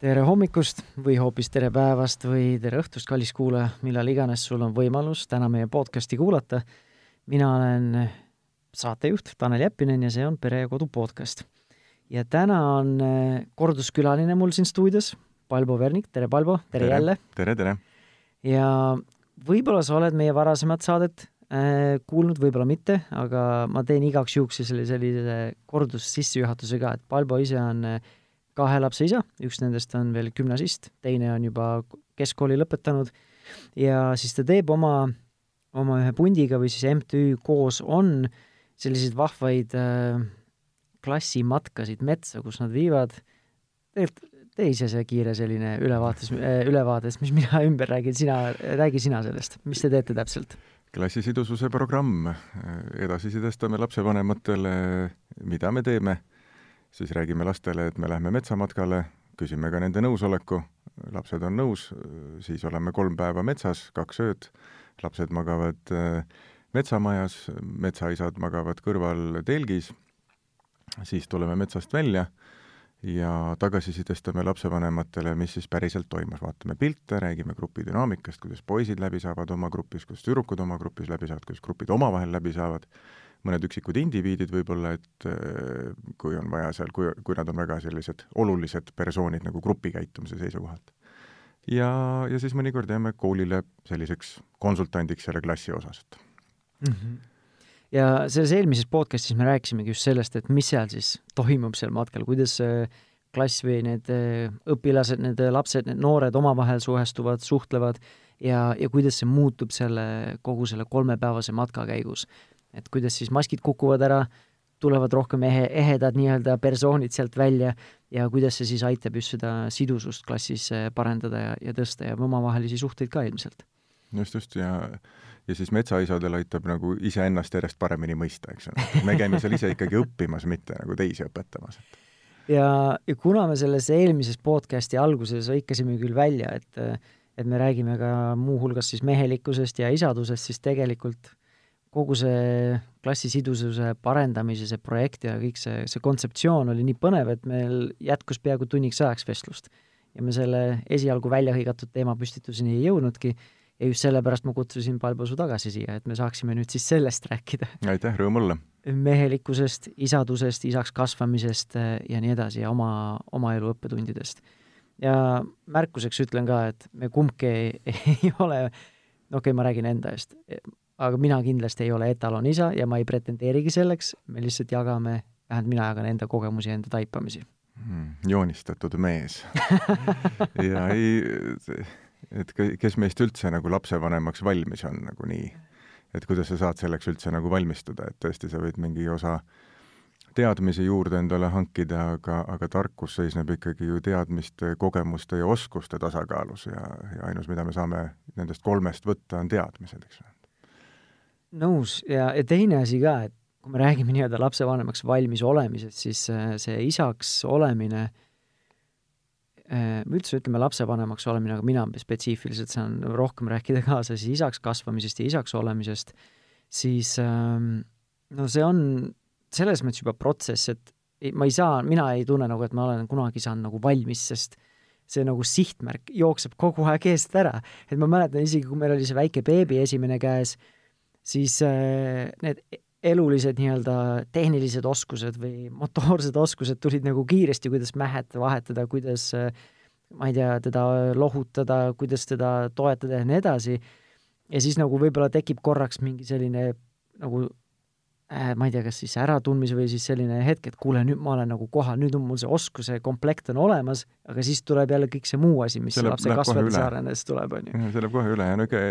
tere hommikust või hoopis tere päevast või tere õhtust, kallis kuulaja, millal iganes sul on võimalus täna meie podcasti kuulata. mina olen saatejuht Tanel Jeppinen ja see on Pere ja Kodu podcast. ja täna on äh, korduskülaline mul siin stuudios, Palbo Vernik, tere Palbo, tere, jälle! tere, tere! ja võib-olla sa oled meie varasemat saadet äh, kuulnud, võib-olla mitte, aga ma teen igaks juhuks sellise kordus sissejuhatuse ka, et Palbo ise on äh, kahe lapse isa, üks nendest on veel gümnasist, teine on juba keskkooli lõpetanud. Ja siis ta teeb oma, oma ühe pundiga või siis MTÜ koos on selliseid vahvaid äh, klassimatkasid metsa, kus nad viivad, tegelikult tee ise see kiire selline ülevaates äh,, ülevaates, mis mina ümber räägin, sina, räägi sina sellest, mis te teete täpselt? klassisidususe programm, edasi sidestame lapsevanematele, mida me teeme siis räägime lastele, et me lähme metsamatkale, küsime ka nende nõusoleku, lapsed on nõus, siis oleme kolm päeva metsas, kaks ööd, lapsed magavad äh, metsamajas, metsaisad magavad kõrval telgis, siis tuleme metsast välja ja tagasisidestame lapsevanematele, mis siis päriselt toimus, vaatame pilte, räägime grupi dünaamikast, kuidas poisid läbi saavad oma grupis, kuidas tüdrukud oma grupis läbi saavad, kuidas grupid omavahel läbi saavad mõned üksikud indiviidid võib-olla, et äh, kui on vaja seal, kui, kui nad on väga sellised olulised persoonid nagu grupi käitumise seisukohalt. ja, ja siis mõnikord jääme koolile selliseks konsultandiks selle klassi osas, et mm. -hmm ja selles eelmises podcastis me rääkisimegi just sellest, et mis seal siis toimub seal matkal, kuidas klass või need äh, õpilased, need lapsed, need noored omavahel suhestuvad, suhtlevad ja, ja kuidas see muutub selle, kogu selle kolmepäevase matka käigus et kuidas siis maskid kukuvad ära, tulevad rohkem ehe, ehedad nii-öelda persoonid sealt välja ja kuidas see siis aitab just seda sidusust klassis eh, parendada ja, ja tõsta ja omavahelisi suhteid ka ilmselt. just, just, ja ja siis metsaisadel aitab nagu iseennast järjest paremini mõista, eks ole. me käime seal ise ikkagi õppimas, mitte nagu teisi õpetamas. ja, ja kuna me selles eelmises podcasti alguses hõikasime küll välja, et et me räägime ka muuhulgas siis mehelikkusest ja isadusest, siis tegelikult kogu see klassi sidususe parendamise, see projekt ja kõik see, see kontseptsioon oli nii põnev, et meil jätkus peaaegu tunniks ajaks vestlust. ja me selle esialgu välja hõigatud teemapüstituseni ei jõudnudki ja just sellepärast ma kutsusin Palbo su tagasi siia, et me saaksime nüüd siis sellest rääkida. aitäh, rõõm olla! mehelikkusest, isadusest, isaks kasvamisest eh, ja nii edasi ja oma, oma elu õppetundidest. ja märkuseks ütlen ka, et me kumbki ei, ei ole, no okei okay,, ma räägin enda eest, aga mina kindlasti ei ole etalonisa ja ma ei pretendeerigi selleks, me lihtsalt jagame, vähemalt mina jagan enda kogemusi, enda taipamisi. Hmm,. joonistatud mees. Ja ei, et kes meist üldse nagu lapsevanemaks valmis on nagu nii, et kuidas sa saad selleks üldse nagu valmistuda, et tõesti, sa võid mingi osa teadmisi juurde endale hankida, aga, aga tarkus seisneb ikkagi ju teadmiste, kogemuste ja oskuste tasakaalus ja, ja ainus, mida me saame nendest kolmest võtta, on teadmised, eks ole nõus ja, ja teine asi ka, et kui me räägime nii-öelda lapsevanemaks valmis olemisest, siis äh, see isaks olemine, äh, üldse ütleme lapsevanemaks olemine, aga mina spetsiifiliselt saan rohkem rääkida kaasa siis isaks kasvamisest ja isaks olemisest, siis ähm, no see on selles mõttes juba protsess, et ma ei saa, mina ei tunne nagu, et ma olen kunagi saanud nagu valmis, sest see nagu sihtmärk jookseb kogu aeg eest ära. et ma mäletan isegi, kui meil oli see väike beebi esimene käes, siis äh, need elulised nii-öelda tehnilised oskused või motoorsed oskused tulid nagu kiiresti, kuidas mähet vahetada, kuidas äh, ma ei tea, teda lohutada, kuidas teda toetada ja nii edasi, ja siis nagu võib-olla tekib korraks mingi selline nagu äh, ma ei tea, kas siis äratundmise või siis selline hetk, et kuule, nüüd ma olen nagu kohal, nüüd on mul see oskuse komplekt on olemas, aga siis tuleb jälle kõik see muu asi, mis see lapse kasvades arenedes tuleb, on ju. see läheb kohe üle ja ikka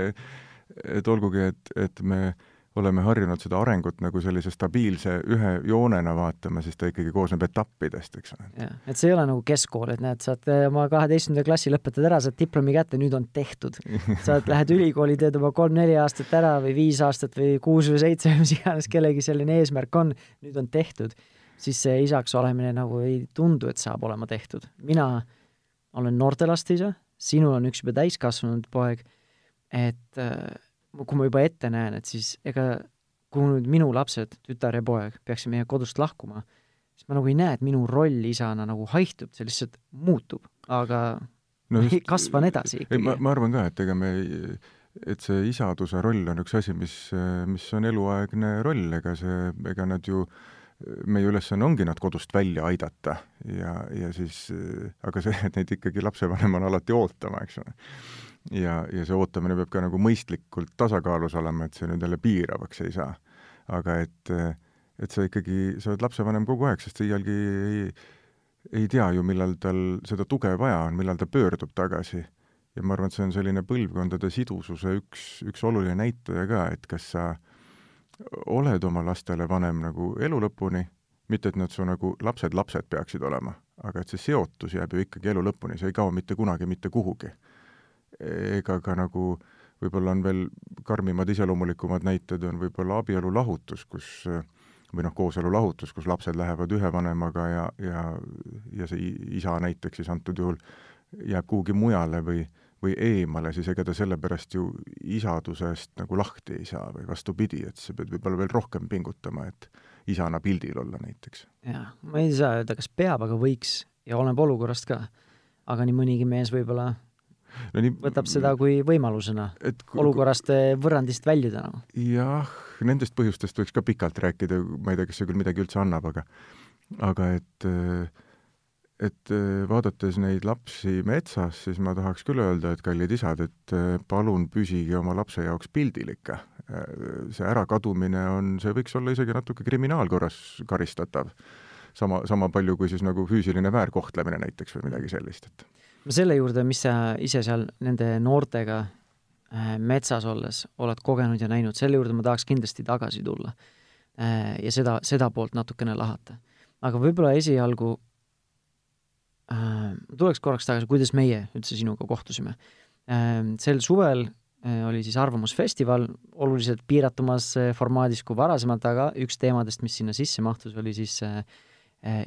et olgugi, et, et me oleme harjunud seda arengut nagu sellise stabiilse ühe joonena vaatama, siis ta ikkagi koosneb etappidest, eks ole. jah, et see ei ole nagu keskkool, et näed, saad oma kaheteistkümnenda klassi lõpetad ära, saad diplomi kätte, nüüd on tehtud. sa lähed ülikooli, teed oma kolm-neli aastat ära või viis aastat või kuus või seitse, mis iganes kellegi selline eesmärk on, nüüd on tehtud. siis see isaks olemine nagu ei tundu, et saab olema tehtud. mina olen noortelaste isa, sinul on üks juba täiskasvanud poeg et äh, kui ma juba ette näen, et siis ega kui nüüd minu lapsed, tütar ja poeg, peaksid meie kodust lahkuma, siis ma nagu ei näe, et minu roll isana nagu haihtub, see lihtsalt muutub. aga no just, kasvan edasi ikkagi. ma, ma arvan ka, et ega me ei, et see isaduse roll on üks asi, mis, mis on eluaegne roll, ega see, ega nad ju, meie ülesanne ongi nad kodust välja aidata ja, ja siis, aga see, et neid ikkagi lapsevanem on alati ootama, eks ole. Ja, ja see ootamine peab ka nagu mõistlikult tasakaalus olema, et see nüüd jälle piiravaks ei saa. aga et, et sa ikkagi, sa oled lapsevanem kogu aeg, sest sa iialgi ei, ei tea ju, millal tal seda tuge vaja on, millal ta pöördub tagasi ja ma arvan, et see on selline põlvkondade sidususe üks, üks oluline näitaja ka, et kas sa oled oma lastele vanem nagu elu lõpuni, mitte et nad su nagu lapsed-lapsed peaksid olema, aga et see seotus jääb ju ikkagi elu lõpuni, see ei kao mitte kunagi mitte kuhugi. Ega ka nagu võib-olla on veel karmimad, iseloomulikumad näited on võib-olla abielu lahutus, kus või noh, kooselu lahutus, kus lapsed lähevad ühe vanemaga ja, ja, ja see isa näiteks siis antud juhul jääb kuhugi mujale või, või eemale, siis ega ta sellepärast ju isadusest nagu lahti ei saa või vastupidi, et sa pead võib-olla veel rohkem pingutama, et isana pildil olla näiteks. jah, ma ei saa öelda, kas peab, aga võiks ja oleneb olukorrast ka. aga nii mõnigi mees võib-olla no nii, võtab seda kui võimalusena et olukorrast eh, võrrandist väljuda nagu. jah, nendest põhjustest võiks ka pikalt rääkida, ma ei tea, kas see küll midagi üldse annab, aga aga et äh, et äh, vaadates neid lapsi metsas, siis ma tahaks küll öelda, et kallid isad, et palun püsige oma lapse jaoks pildilik. Äh, see ärakadumine on, see võiks olla isegi natuke kriminaalkorras karistatav. sama, sama palju kui siis nagu füüsiline väärkohtlemine näiteks või midagi sellist, et no selle juurde, mis sa ise seal nende noortega metsas olles oled kogenud ja näinud, selle juurde ma tahaks kindlasti tagasi tulla. ja seda, seda poolt natukene lahata. aga võib-olla esialgu äh,, tuleks korraks tagasi, kuidas meie üldse sinuga kohtusime äh,. sel suvel äh, oli siis Arvamusfestival oluliselt piiratumas äh, formaadis kui varasemalt, aga üks teemadest, mis sinna sisse mahtus, oli siis äh, äh,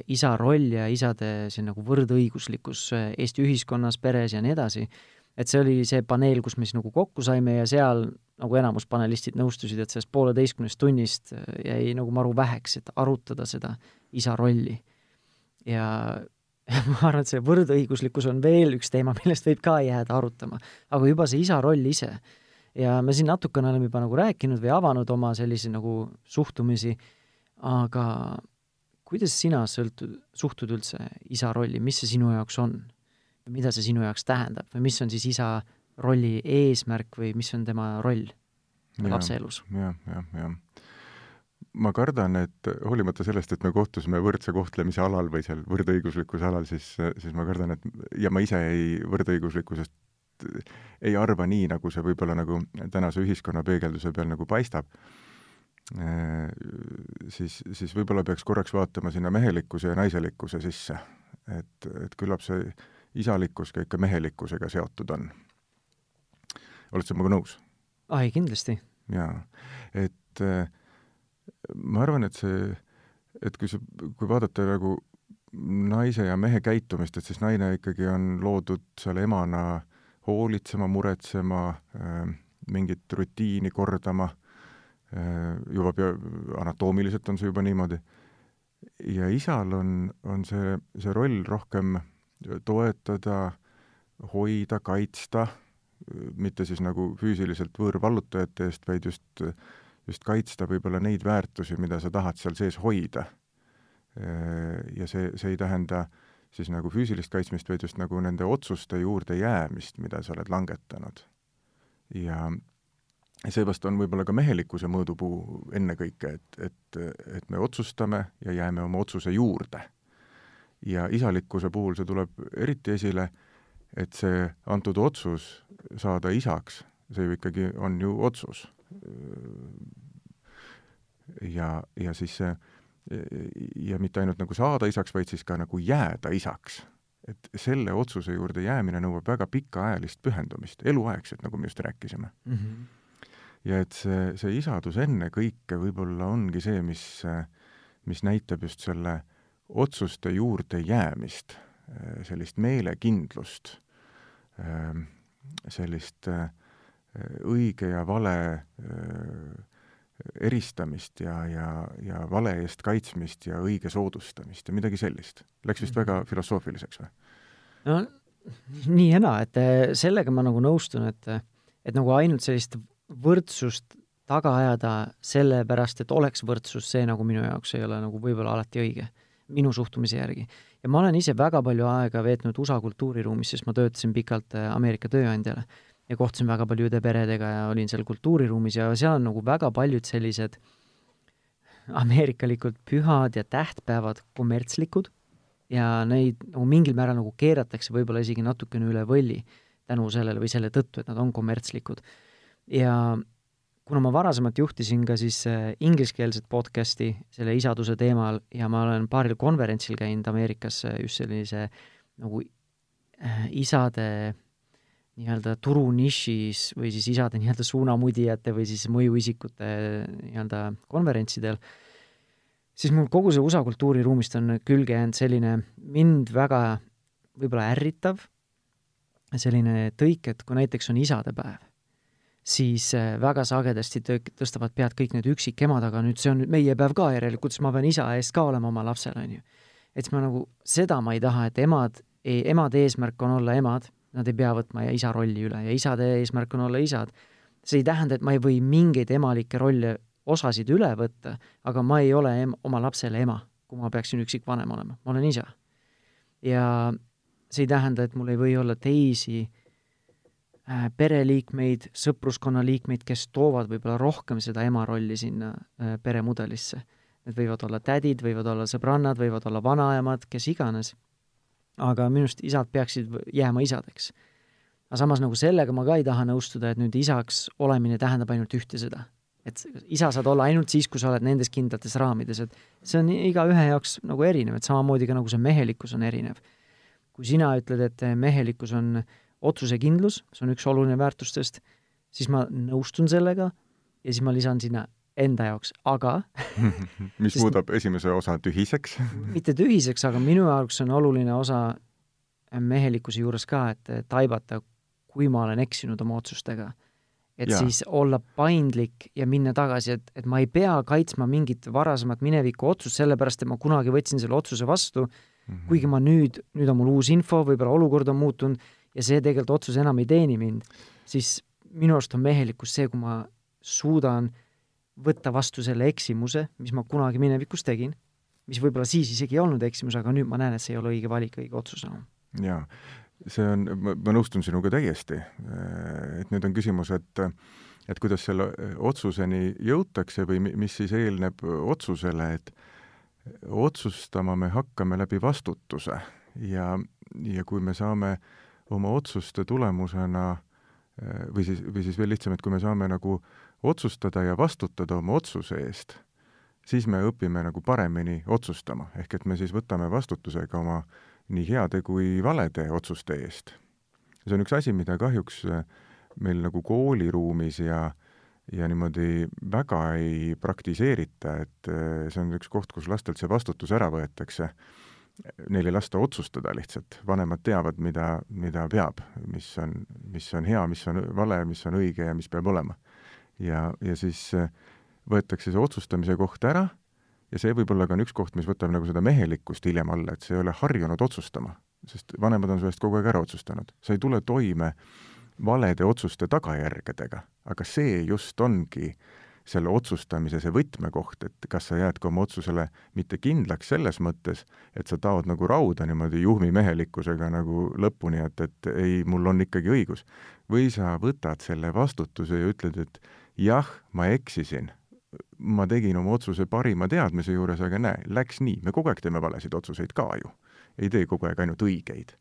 isa roll ja isade see nagu võrdõiguslikkus äh, Eesti ühiskonnas, peres ja nii edasi. et see oli see paneel, kus me siis nagu kokku saime ja seal nagu enamus panelistid nõustusid, et sellest pooleteistkümnest tunnist äh, jäi nagu maru väheks, et arutada seda isa rolli. ja ma arvan, et see võrdõiguslikkus on veel üks teema, millest võib ka jääda arutama. aga juba see isa roll ise. ja me siin natukene oleme juba nagu rääkinud või avanud oma sellisi nagu suhtumisi, aga kuidas sina sõltud, suhtud üldse isa rolli, mis see sinu jaoks on? mida see sinu jaoks tähendab või mis on siis isa rolli eesmärk või mis on tema roll ja, lapse elus ja,? jah, jah, jah ma kardan, et hoolimata sellest, et me kohtusime võrdse kohtlemise alal või seal võrdõiguslikkuse alal, siis, siis ma kardan, et ja ma ise ei, võrdõiguslikkusest ei arva nii, nagu see võib-olla nagu tänase ühiskonna peegelduse peal nagu paistab, siis, siis võib-olla peaks korraks vaatama sinna mehelikkuse ja naiselikkuse sisse. et, et küllap see isalikkus ka ikka mehelikkusega seotud on. oled sa minuga nõus? ai, kindlasti. jaa, et äh, ma arvan, et see, et kui sa, kui vaadata nagu naise ja mehe käitumist, et siis naine ikkagi on loodud seal emana hoolitsema, muretsema äh,, mingit rutiini kordama äh,, juba pea, anatoomiliselt on see juba niimoodi. ja isal on, on see, see roll rohkem toetada, hoida, kaitsta, mitte siis nagu füüsiliselt võõrvallutajate eest, vaid just äh, just kaitsta võib-olla neid väärtusi, mida sa tahad seal sees hoida. Ja see, see ei tähenda siis nagu füüsilist kaitsmist, vaid just nagu nende otsuste juurde jäämist, mida sa oled langetanud. ja seepärast on võib-olla ka mehelikkuse mõõdupuu ennekõike, et, et, et me otsustame ja jääme oma otsuse juurde. ja isalikkuse puhul see tuleb eriti esile, et see antud otsus saada isaks, see ju ikkagi on ju otsus ja, ja siis see ja mitte ainult nagu saada isaks, vaid siis ka nagu jääda isaks. et selle otsuse juurde jäämine nõuab väga pikaajalist pühendumist, eluaegset, nagu me just rääkisime mm. -hmm. Ja et see, see isadus ennekõike võib-olla ongi see, mis, mis näitab just selle otsuste juurde jäämist, sellist meelekindlust, sellist õige ja vale eristamist ja, ja, ja vale eest kaitsmist ja õige soodustamist ja midagi sellist. Läks vist väga mhm. filosoofiliseks või? no nii ja naa, et äh, sellega ma nagu nõustun, et, et nagu ainult sellist võrdsust taga ajada sellepärast, et oleks võrdsus, see nagu minu jaoks ei ole nagu võib-olla alati õige, minu suhtumise järgi. ja ma olen ise väga palju aega veetnud USA kultuuriruumis, sest ma töötasin pikalt äh, Ameerika tööandjale ja kohtusin väga paljude peredega ja olin seal kultuuriruumis ja seal on nagu väga paljud sellised ameerikalikud pühad ja tähtpäevad kommertslikud ja neid nagu mingil määral nagu keeratakse võib-olla isegi natukene üle võlli tänu sellele või selle tõttu, et nad on kommertslikud. Ja kuna ma varasemalt juhtisin ka siis äh, ingliskeelset podcasti selle isaduse teemal ja ma olen paaril konverentsil käinud Ameerikas äh, just sellise nagu äh, isade nii-öelda turunišis või siis isade nii-öelda suunamudijate või siis mõjuisikute nii-öelda konverentsidel, siis mul kogu see USA kultuuriruumist on külge jäänud selline mind väga võib-olla ärritav selline tõik, et kui näiteks on isadepäev, siis äh, väga sagedasti tõstavad pead kõik need üksikemad, aga nüüd see on nüüd meie päev ka järelikult, siis ma pean isa eest ka olema oma lapsele, on ju. et siis ma nagu, seda ma ei taha, et emad, emade eesmärk on olla emad, nad ei pea võtma isa rolli üle ja isade eesmärk on olla isad. see ei tähenda, et ma ei või mingeid emalikke rolle, osasid üle võtta, aga ma ei ole em-, oma lapsele ema, kui ma peaksin üksikvanem olema, ma olen isa. ja see ei tähenda, et mul ei või olla teisi äh, pereliikmeid, sõpruskonna liikmeid, kes toovad võib-olla rohkem seda ema rolli sinna äh, peremudelisse. Need võivad olla tädid, võivad olla sõbrannad, võivad olla vanaemad, kes iganes aga minu arust isad peaksid jääma isadeks. aga samas nagu sellega ma ka ei taha nõustuda, et nüüd isaks olemine tähendab ainult ühte seda. et isa saad olla ainult siis, kui sa oled nendes kindlates raamides, et see on igaühe jaoks nagu erinev, et samamoodi ka nagu see mehelikkus on erinev. kui sina ütled, et mehelikkus on otsusekindlus, see on üks oluline väärtustest, siis ma nõustun sellega ja siis ma lisan sinna enda jaoks, aga mis muudab esimese osa tühiseks mitte tühiseks, aga minu jaoks on oluline osa mehelikkuse juures ka, et taibata, kui ma olen eksinud oma otsustega. et ja. siis olla paindlik ja minna tagasi, et, et ma ei pea kaitsma mingit varasemat mineviku otsust, sellepärast et ma kunagi võtsin selle otsuse vastu mm, -hmm. kuigi ma nüüd, nüüd on mul uus info, võib-olla olukord on muutunud ja see tegelikult otsus enam ei teeni mind, siis minu arust on mehelikkus see, kui ma suudan äh, võtta vastu selle eksimuse, mis ma kunagi minevikus tegin, mis võib-olla siis isegi ei olnud eksimus, aga nüüd ma näen, et see ei ole õige valik, õige otsus enam. jaa, see on, ma, nõustun sinuga täiesti, et nüüd on küsimus, et et kuidas selle otsuseni jõutakse või mis siis eelneb otsusele, et otsustama me hakkame läbi vastutuse. Ja, ja kui me saame oma otsuste tulemusena või siis, või siis veel lihtsam, et kui me saame nagu otsustada ja vastutada oma otsuse eest, siis me õpime nagu paremini otsustama, ehk et me siis võtame vastutuse ka oma nii heade kui valede otsuste eest. see on üks asi, mida kahjuks äh, meil nagu kooliruumis ja ja niimoodi väga ei praktiseerita, et äh, see on üks koht, kus lastelt see vastutus ära võetakse. Neil ei lasta otsustada lihtsalt, vanemad teavad, mida, mida peab, mis on, mis on hea, mis on vale, mis on õige ja mis peab olema ja, ja siis äh, võetakse see otsustamise koht ära ja see võib-olla ka on üks koht, mis võtab nagu seda mehelikkust hiljem alla, et sa ei ole harjunud otsustama, sest vanemad on su eest kogu aeg ära otsustanud. sa ei tule toime valede otsuste tagajärgedega, aga see just ongi selle otsustamise see võtmekoht, et kas sa jääd ka oma otsusele mitte kindlaks selles mõttes, et sa taod nagu rauda niimoodi juhmimehelikkusega nagu lõpuni, et, et ei, mul on ikkagi õigus. või sa võtad selle vastutuse ja ütled, et jah, ma eksisin, ma tegin oma otsuse parima teadmise juures, aga näe, läks nii, me kogu aeg teeme valesid otsuseid ka ju. ei tee kogu aeg ainult õigeid.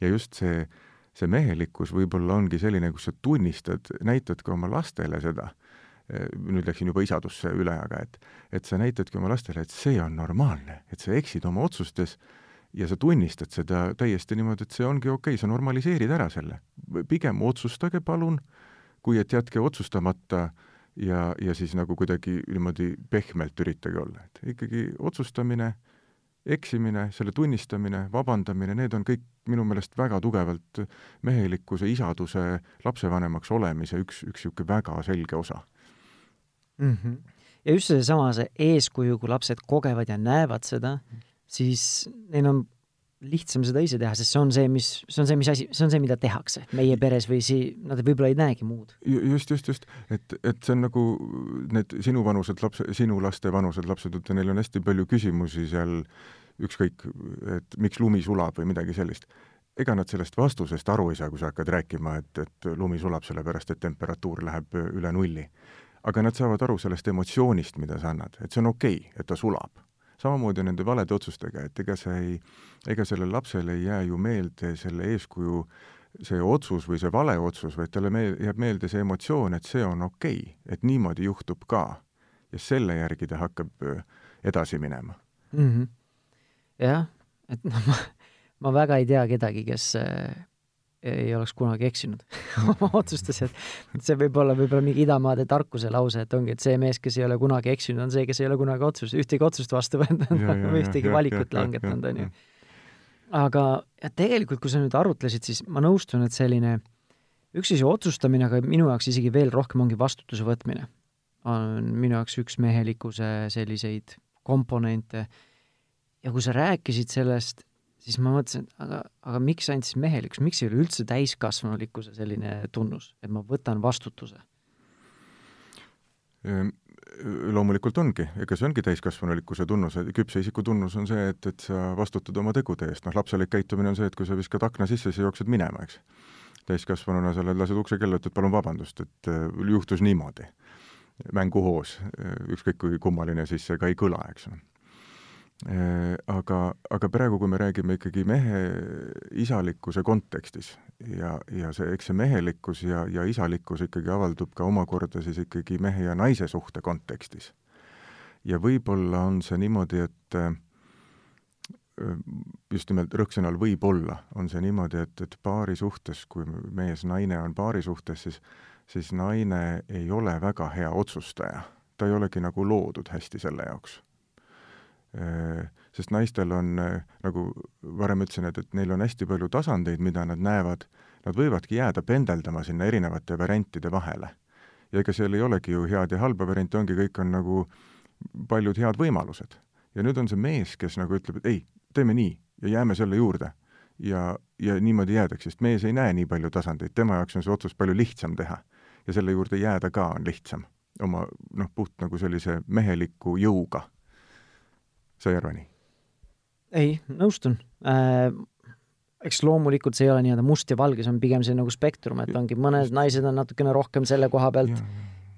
ja just see, see mehelikkus võib-olla ongi selline, kus sa tunnistad, näitad ka oma lastele seda, nüüd läksin juba isadusse üle, aga et, et sa näitadki oma lastele, et see on normaalne, et sa eksid oma otsustes ja sa tunnistad seda täiesti niimoodi, et see ongi okei okay,, sa normaliseerid ära selle. pigem otsustage palun äh, kui et jätke otsustamata ja, ja siis nagu kuidagi niimoodi pehmelt üritage olla, et ikkagi otsustamine, eksimine, selle tunnistamine, vabandamine, need on kõik minu meelest väga tugevalt mehelikkuse, isaduse, lapsevanemaks olemise üks, üks niisugune väga selge osa mm. -hmm. ja just seesama, see eeskuju, kui lapsed kogevad ja näevad seda, siis neil on lihtsam seda ise teha, sest see on see, mis, see on see, mis asi, see on see, mida tehakse meie peres või si-, nad võib-olla ei näegi muud. just, just, just, et, et see on nagu need sinuvanused lapse, sinu laste vanused lapsed, et neil on hästi palju küsimusi seal, ükskõik, et miks lumi sulab või midagi sellist. ega nad sellest vastusest aru ei saa, kui sa hakkad rääkima, et, et lumi sulab sellepärast, et temperatuur läheb üle nulli. Aga nad saavad aru sellest emotsioonist, mida sa annad, et see on okei okay,, et ta sulab samamoodi nende valede otsustega, et ega see ei, ega sellele lapsele ei jää ju meelde selle eeskuju see otsus või see vale otsus, vaid talle meel-, jääb meelde see emotsioon, et see on okei okay,, et niimoodi juhtub ka. ja selle järgi ta hakkab edasi minema mm. -hmm. jah, et noh, ma, ma väga ei tea kedagi, kes äh, ei oleks kunagi eksinud oma otsustes, et see võib olla võib-olla mingi idamaade tarkuse lause, et ongi, et see mees, kes ei ole kunagi eksinud, on see, kes ei ole kunagi otsust, ühtegi otsust vastu võtnud või ühtegi valikut langetanud, on ju. aga ja tegelikult, kui sa nüüd arutlesid, siis ma nõustun, et selline üks asi otsustamine, aga minu jaoks isegi veel rohkem ongi vastutuse võtmine. on minu jaoks üks mehelikkuse selliseid komponente. ja kui sa rääkisid sellest siis ma mõtlesin, et aga, aga miks ainult siis mehelikkus, miks ei ole üldse täiskasvanulikkuse selline tunnus, et ma võtan vastutuse? Ehm, loomulikult ongi, ega see ongi täiskasvanulikkuse tunnus, küpse isiku tunnus on see, et, et sa vastutad oma tegude eest, noh lapselik käitumine on see, et kui sa viskad akna sisse, siis jooksed minema, eks. täiskasvanuna sa lased ukse kella, ütled palun vabandust, et äh, juhtus niimoodi. mänguhoos, ükskõik kui kummaline siis see ka ei kõla, eks Äh, aga, aga praegu, kui me räägime ikkagi mehe isalikkuse kontekstis ja, ja see, eks see mehelikkus ja, ja isalikkus ikkagi avaldub ka omakorda siis ikkagi mehe ja naise suhte kontekstis. ja võib-olla on see niimoodi, et äh, just nimelt rõhksõnal võib-olla on see niimoodi, et, et paari suhtes, kui mees-naine on paari suhtes, siis siis naine ei ole väga hea otsustaja. ta ei olegi nagu loodud hästi selle jaoks Äh, sest naistel on, äh, nagu varem ütlesin, et, et neil on hästi palju tasandeid, mida nad näevad, nad võivadki jääda pendeldama sinna erinevate variantide vahele. ja ega seal ei olegi ju head ja halba varianti, ongi, kõik on nagu paljud head võimalused. ja nüüd on see mees, kes nagu ütleb, et ei, teeme nii ja jääme selle juurde. ja, ja niimoodi jäädakse, sest mees ei näe nii palju tasandeid, tema jaoks on see otsus palju lihtsam teha. ja selle juurde jääda ka on lihtsam, oma noh, puht nagu sellise meheliku jõuga sa ei arva nii? ei, nõustun äh,. eks loomulikult see ei ole nii-öelda must ja valge, see on pigem see nagu spektrum, et ongi mõned naised on natukene rohkem selle koha pealt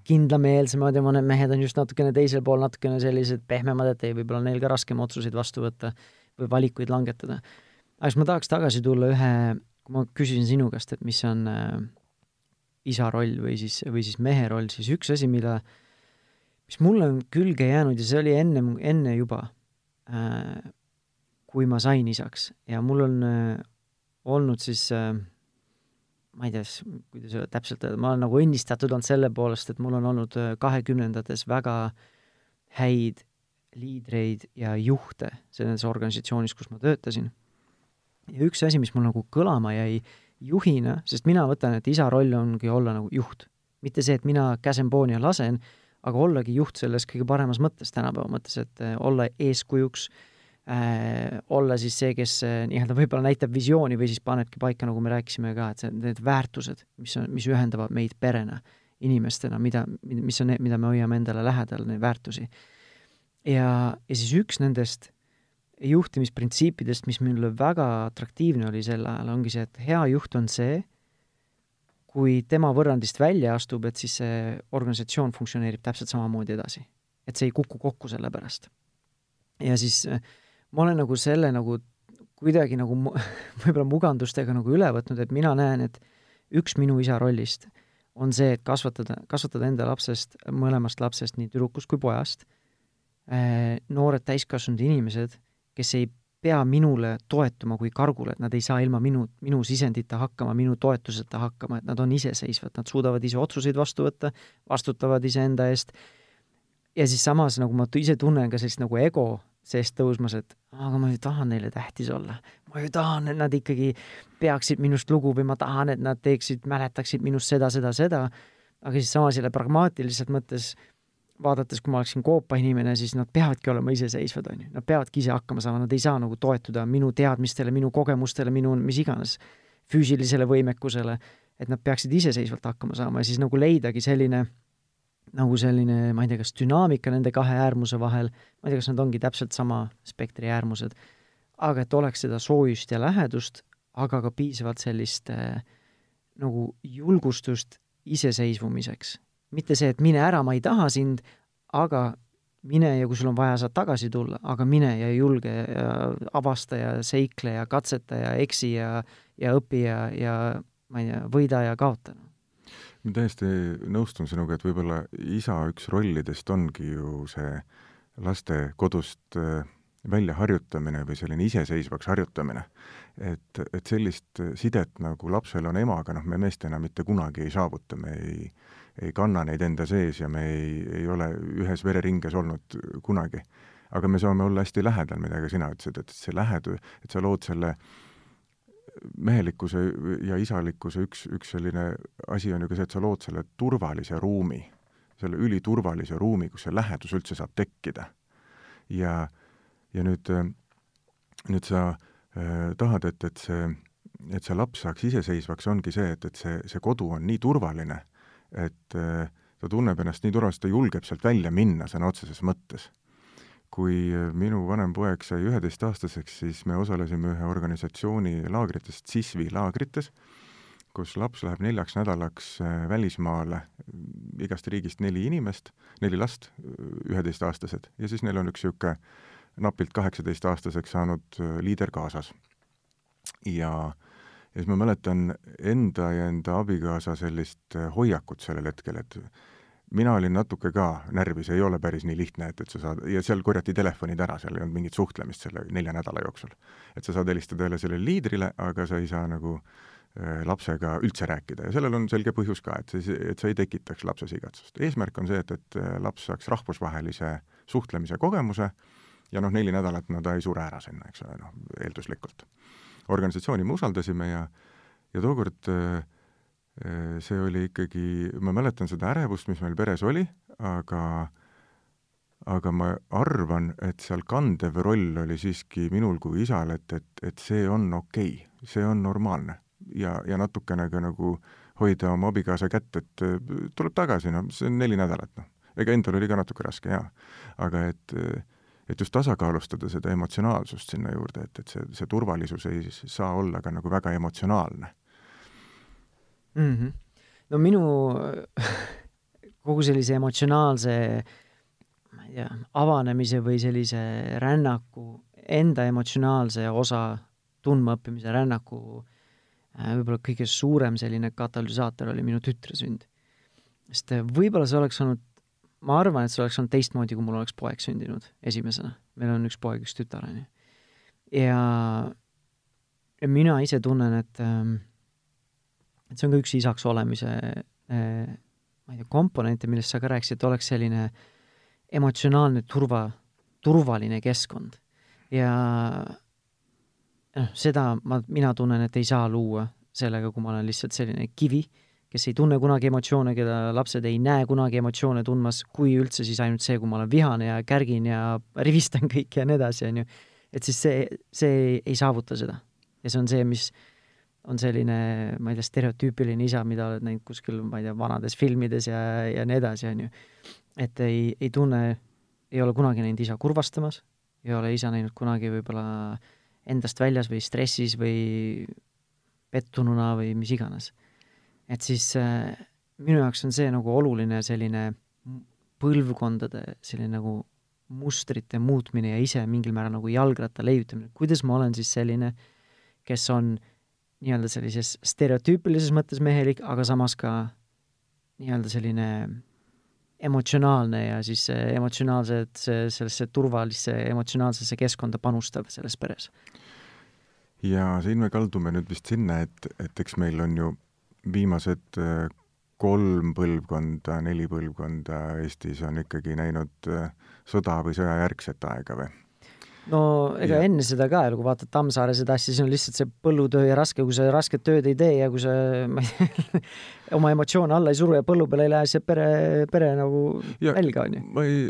kindlameelsemad ja mõned mehed on just natukene teisel pool, natukene sellised pehmemad, et ei, võib-olla on neil ka raskem otsuseid vastu võtta või valikuid langetada. aga siis ma tahaks tagasi tulla ühe, kui ma küsisin sinu käest, et mis on äh, isa roll või siis, või siis mehe roll, siis üks asi, mida, mis mulle on külge jäänud ja see oli enne, enne juba kui ma sain isaks ja mul on äh, olnud siis äh, ma ei tea, kuidas öelda täpselt, ma olen nagu õnnistatud olnud selle poolest, et mul on olnud kahekümnendates väga häid liidreid ja juhte selles organisatsioonis, kus ma töötasin. ja üks asi, mis mul nagu kõlama jäi juhina, sest mina võtan, et isa roll ongi olla nagu juht. mitte see, et mina käsen pooni ja lasen, aga ollagi juht selles kõige paremas mõttes, tänapäeva mõttes, et äh, olla eeskujuks äh,, olla siis see, kes äh, nii-öelda võib-olla näitab visiooni või siis panebki paika, nagu me rääkisime ka, et see, need väärtused, mis on, mis ühendavad meid perena, inimestena, mida, mis on need, mida me hoiame endale lähedal, neid väärtusi. ja, ja siis üks nendest juhtimisprintsiipidest, mis mulle väga atraktiivne oli sel ajal, ongi see, et hea juht on see, kui tema võrrandist välja astub, et siis see organisatsioon funktsioneerib täpselt samamoodi edasi. et see ei kuku kokku selle pärast. ja siis ma olen nagu selle nagu kuidagi nagu võib-olla mugandustega nagu üle võtnud, et mina näen, et üks minu isa rollist on see, et kasvatada, kasvatada enda lapsest, mõlemast lapsest, nii tüdrukust kui pojast, äh, noored täiskasvanud inimesed, kes ei pea minule toetuma kui kargule, et nad ei saa ilma minu, minu sisendita hakkama, minu toetuseta hakkama, et nad on iseseisvad, nad suudavad ise otsuseid vastu võtta, vastutavad iseenda eest, ja siis samas nagu ma ise tunnen ka sellist nagu ego seest tõusmas, et aga ma ju tahan neile tähtis olla. ma ju tahan, et nad ikkagi peaksid minust lugu või ma tahan, et nad teeksid, mäletaksid minust seda, seda, seda, aga siis samas jälle pragmaatiliselt mõttes vaadates, kui ma oleksin koopa inimene, siis nad peavadki olema iseseisvad, on ju, nad peavadki ise hakkama saama, nad ei saa nagu toetuda minu teadmistele, minu kogemustele, minu mis iganes füüsilisele võimekusele, et nad peaksid iseseisvalt hakkama saama ja siis nagu leidagi selline nagu selline, ma ei tea, kas dünaamika nende kahe äärmuse vahel, ma ei tea, kas nad ongi täpselt sama spektri äärmused, aga et oleks seda soojust ja lähedust, aga ka piisavalt sellist äh, nagu julgustust iseseisvumiseks. Mitte see, et mine ära, ma ei taha sind, aga mine ja kui sul on vaja, saad tagasi tulla, aga mine ja julge ja avasta ja seikle ja katseta ja eksi ja, ja õpi ja, ja ma ei tea, võida ja kaota. ma täiesti nõustun sinuga, et võib-olla isa üks rollidest ongi ju see laste kodust äh, väljaharjutamine või selline iseseisvaks harjutamine. et, et sellist sidet, nagu lapsel on emaga, noh, me meestena mitte kunagi ei saavuta, me ei, ei kanna neid enda sees ja me ei, ei ole ühes vereringes olnud kunagi. aga me saame olla hästi lähedal, mida ka sina ütlesid, et see lähedu, et sa lood selle mehelikkuse ja isalikkuse üks, üks selline asi on ju ka see, et sa lood selle turvalise ruumi, selle üliturvalise ruumi, kus see lähedus üldse saab tekkida. ja ja nüüd, nüüd sa äh, tahad, et, et see, et see laps saaks iseseisvaks, ongi see, et, et see, see kodu on nii turvaline, et äh, ta tunneb ennast nii turvaliselt, ta julgeb sealt välja minna sõna otseses mõttes. kui äh, minu vanem poeg sai üheteistaastaseks, siis me osalesime ühe organisatsiooni laagritest, CISVI laagrites, kus laps läheb neljaks nädalaks äh, välismaale, igast riigist neli inimest, neli last, üheteistaastased, ja siis neil on üks niisugune napilt kaheksateistaastaseks saanud äh, liider kaasas. ja, ja siis ma mäletan enda ja enda abikaasa sellist äh, hoiakut sellel hetkel, et mina olin natuke ka närvis, ei ole päris nii lihtne, et, et sa saad, ja seal korjati telefonid ära, seal ei olnud mingit suhtlemist selle nelja nädala jooksul. et sa saad helistada jälle sellele liidrile, aga sa ei saa nagu äh, lapsega üldse rääkida ja sellel on selge põhjus ka, et see, et sa ei tekitaks lapses igatsust. eesmärk on see, et, et laps saaks rahvusvahelise suhtlemise kogemuse äh, ja noh, neli nädalat no ta ei sure ära sinna, eks ole, noh, eelduslikult. Organisatsiooni me usaldasime ja, ja tookord äh, äh, see oli ikkagi, ma mäletan seda ärevust, mis meil peres oli, aga aga ma arvan, et seal kandev roll oli siiski minul kui isal, et, et, et see on okei okay,, see on normaalne. ja, ja natukene ka nagu hoida oma abikaasa kätt, et äh, tuleb tagasi, noh, see on neli nädalat, noh. ega endal oli ka natuke raske, jaa. aga et et just tasakaalustada seda emotsionaalsust sinna juurde, et, et see, see turvalisus ei saa olla ka nagu väga emotsionaalne mm. -hmm. no minu kogu sellise emotsionaalse ma ei tea, avanemise või sellise rännaku, enda emotsionaalse osa tundmaõppimise rännaku äh, võib-olla kõige suurem selline katalüsaator oli minu tütre sünd. sest võib-olla see oleks olnud ma arvan, et see oleks olnud teistmoodi, kui mul oleks poeg sündinud esimesena. meil on üks poeg, üks tütar, on ju. ja, ja mina ise tunnen, et ähm, et see on ka üks isaks olemise äh, ma ei tea, komponente, millest sa ka rääkisid, et oleks selline emotsionaalne turva, turvaline keskkond. ja noh, seda ma, mina tunnen, et ei saa luua sellega, kui ma olen lihtsalt selline kivi kes ei tunne kunagi emotsioone, keda lapsed ei näe kunagi emotsioone tundmas, kui üldse, siis ainult see, kui ma olen vihane ja kärgin ja rivistan kõiki ja nii edasi, on ju. et siis see, see ei saavuta seda. ja see on see, mis on selline, ma ei tea, stereotüüpiline isa, mida oled näinud kuskil, ma ei tea, vanades filmides ja, ja nii edasi, on ju. et ei, ei tunne, ei ole kunagi näinud isa kurvastamas, ei ole isa näinud kunagi võib-olla endast väljas või stressis või pettununa või mis iganes et siis äh, minu jaoks on see nagu oluline selline põlvkondade selline nagu mustrite muutmine ja ise mingil määral nagu jalgratta leiutamine, kuidas ma olen siis selline, kes on nii-öelda sellises stereotüüpilises mõttes mehelik, aga samas ka nii-öelda selline emotsionaalne ja siis emotsionaalsed, sellesse turvalisse emotsionaalsesse keskkonda panustav selles peres. ja siin me kaldume nüüd vist sinna, et, et eks meil on ju viimased äh, kolm põlvkonda, neli põlvkonda Eestis on ikkagi näinud äh, sõda või sõjajärgset aega või? No ega ja. enne seda ka, kui vaatad Tammsaare seda asja, siis on lihtsalt see põllutöö ja raske, kui sa rasket tööd ei tee ja kui sa, ma ei tea, oma emotsioone alla ei suru ja põllu peale ei lähe, siis jääb pere, pere nagu nälga, on ju. ma ei,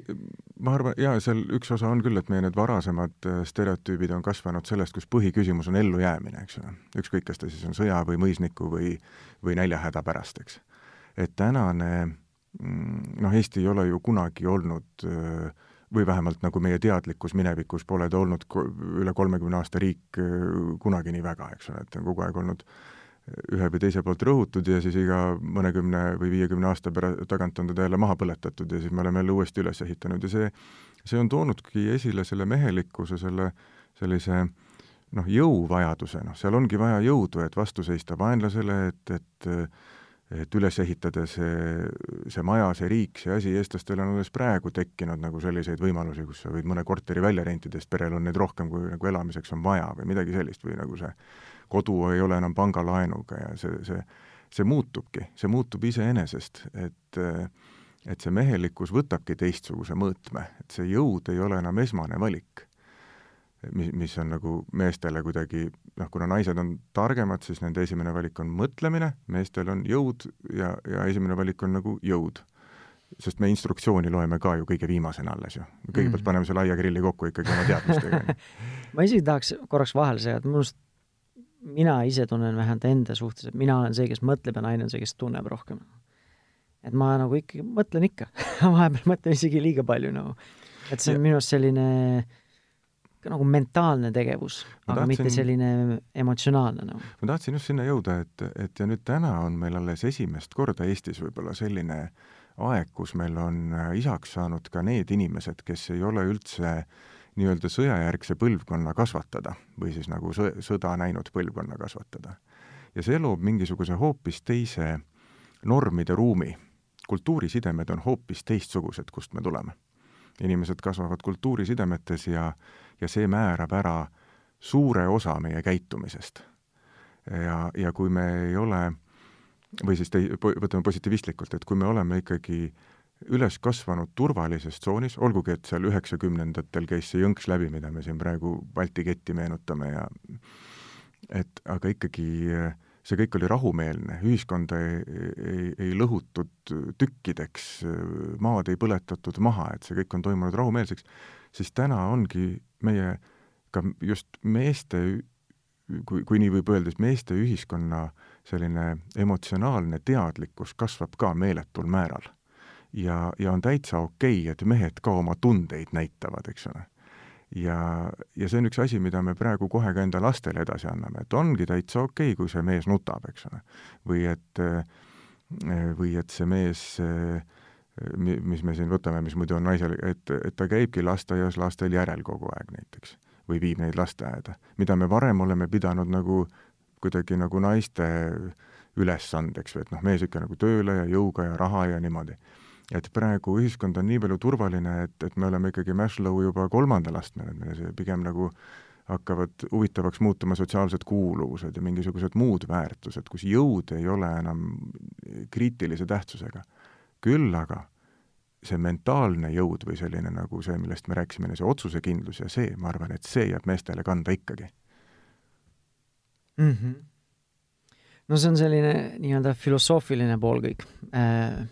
ma arvan, jaa, seal üks osa on küll, et meie need varasemad äh, stereotüübid on kasvanud sellest, kus põhiküsimus on ellujäämine, eks ole. ükskõik, kas ta siis on sõja või mõisniku või, või näljahäda pärast, eks. et tänane mm, noh, Eesti ei ole ju kunagi olnud äh, või vähemalt nagu meie teadlikkus minevikus pole ta olnud üle kolmekümne aasta riik äh, kunagi nii väga, eks ole, et on kogu aeg olnud ühe või teise poolt rõhutud ja siis iga mõnekümne või viiekümne aasta pära-, tagant on teda jälle maha põletatud ja siis me oleme jälle uuesti üles ehitanud ja see, see on toonudki esile selle mehelikkuse, selle sellise noh, jõuvajaduse, noh, seal ongi vaja jõudu, et vastu seista vaenlasele, et, et et üles ehitada see, see maja, see riik, see asi, eestlastel on alles praegu tekkinud nagu selliseid võimalusi, kus sa võid mõne korteri välja rentida, sest perel on neid rohkem, kui nagu elamiseks on vaja või midagi sellist või nagu see kodu ei ole enam pangalaenuga ja see, see, see muutubki, see muutub iseenesest, et et see mehelikkus võtabki teistsuguse mõõtme, et see jõud ei ole enam esmane valik mis, mis on nagu meestele kuidagi noh, kuna naised on targemad, siis nende esimene valik on mõtlemine, meestel on jõud ja, ja esimene valik on nagu jõud. sest me instruktsiooni loeme ka ju kõige viimasena alles ju. kõigepealt mm -hmm. paneme selle aiagrilli kokku ikkagi oma teadmistega ma isegi tahaks korraks vahele segada, minu arust mina ise tunnen vähemalt enda suhtes, et mina olen see, kes mõtleb ja naine on see, kes tunneb rohkem. et ma nagu ikkagi mõtlen ikka vahepeal mõtlen isegi liiga palju nagu. et see on ja. minu arust selline äh, nagu mentaalne tegevus, aga tahtsin, mitte selline emotsionaalne nagu. ma tahtsin just sinna jõuda, et, et ja nüüd täna on meil alles esimest korda Eestis võib-olla selline aeg, kus meil on äh, isaks saanud ka need inimesed, kes ei ole üldse nii-öelda sõjajärgse põlvkonna kasvatada või siis nagu sõ-, sõda näinud põlvkonna kasvatada. ja see loob mingisuguse hoopis teise normide ruumi. kultuurisidemed on hoopis teistsugused, kust me tuleme. Inimesed kasvavad kultuurisidemetes ja ja see määrab ära suure osa meie käitumisest. ja, ja kui me ei ole, või siis tei-, võtame positiivistlikult, et kui me oleme ikkagi üles kasvanud turvalises tsoonis, olgugi et seal üheksakümnendatel käis see jõnks läbi, mida me siin praegu Balti ketti meenutame ja et aga ikkagi see kõik oli rahumeelne, ühiskonda ei, ei, ei lõhutud tükkideks, maad ei põletatud maha, et see kõik on toimunud rahumeelseks, siis täna ongi meie ka just meeste, kui, kui nii võib öelda, siis meeste ühiskonna selline emotsionaalne teadlikkus kasvab ka meeletul määral. ja, ja on täitsa okei okay,, et mehed ka oma tundeid näitavad, eks ole. Ja, ja see on üks asi, mida me praegu kohe ka enda lastele edasi anname, et ongi täitsa okei okay,, kui see mees nutab, eks ole. või et, või et see mees äh, mis me siin võtame, mis muidu on naisel, et, et ta käibki lasteaias lastel järel kogu aeg näiteks või viib neid lasteaeda, mida me varem oleme pidanud nagu kuidagi nagu naiste ülesandeks või et noh, mees ikka nagu tööle ja jõuga ja raha ja niimoodi. Et praegu ühiskond on nii palju turvaline, et, et me oleme ikkagi Maslow juba kolmandal astmel, et meil see pigem nagu hakkavad huvitavaks muutuma sotsiaalsed kuuluvused ja mingisugused muud väärtused, kus jõud ei ole enam kriitilise tähtsusega küll aga see mentaalne jõud või selline nagu see, millest me rääkisime, see otsusekindlus ja see, ma arvan, et see jääb meestele kanda ikkagi mm. -hmm. no see on selline nii-öelda filosoofiline pool kõik äh,.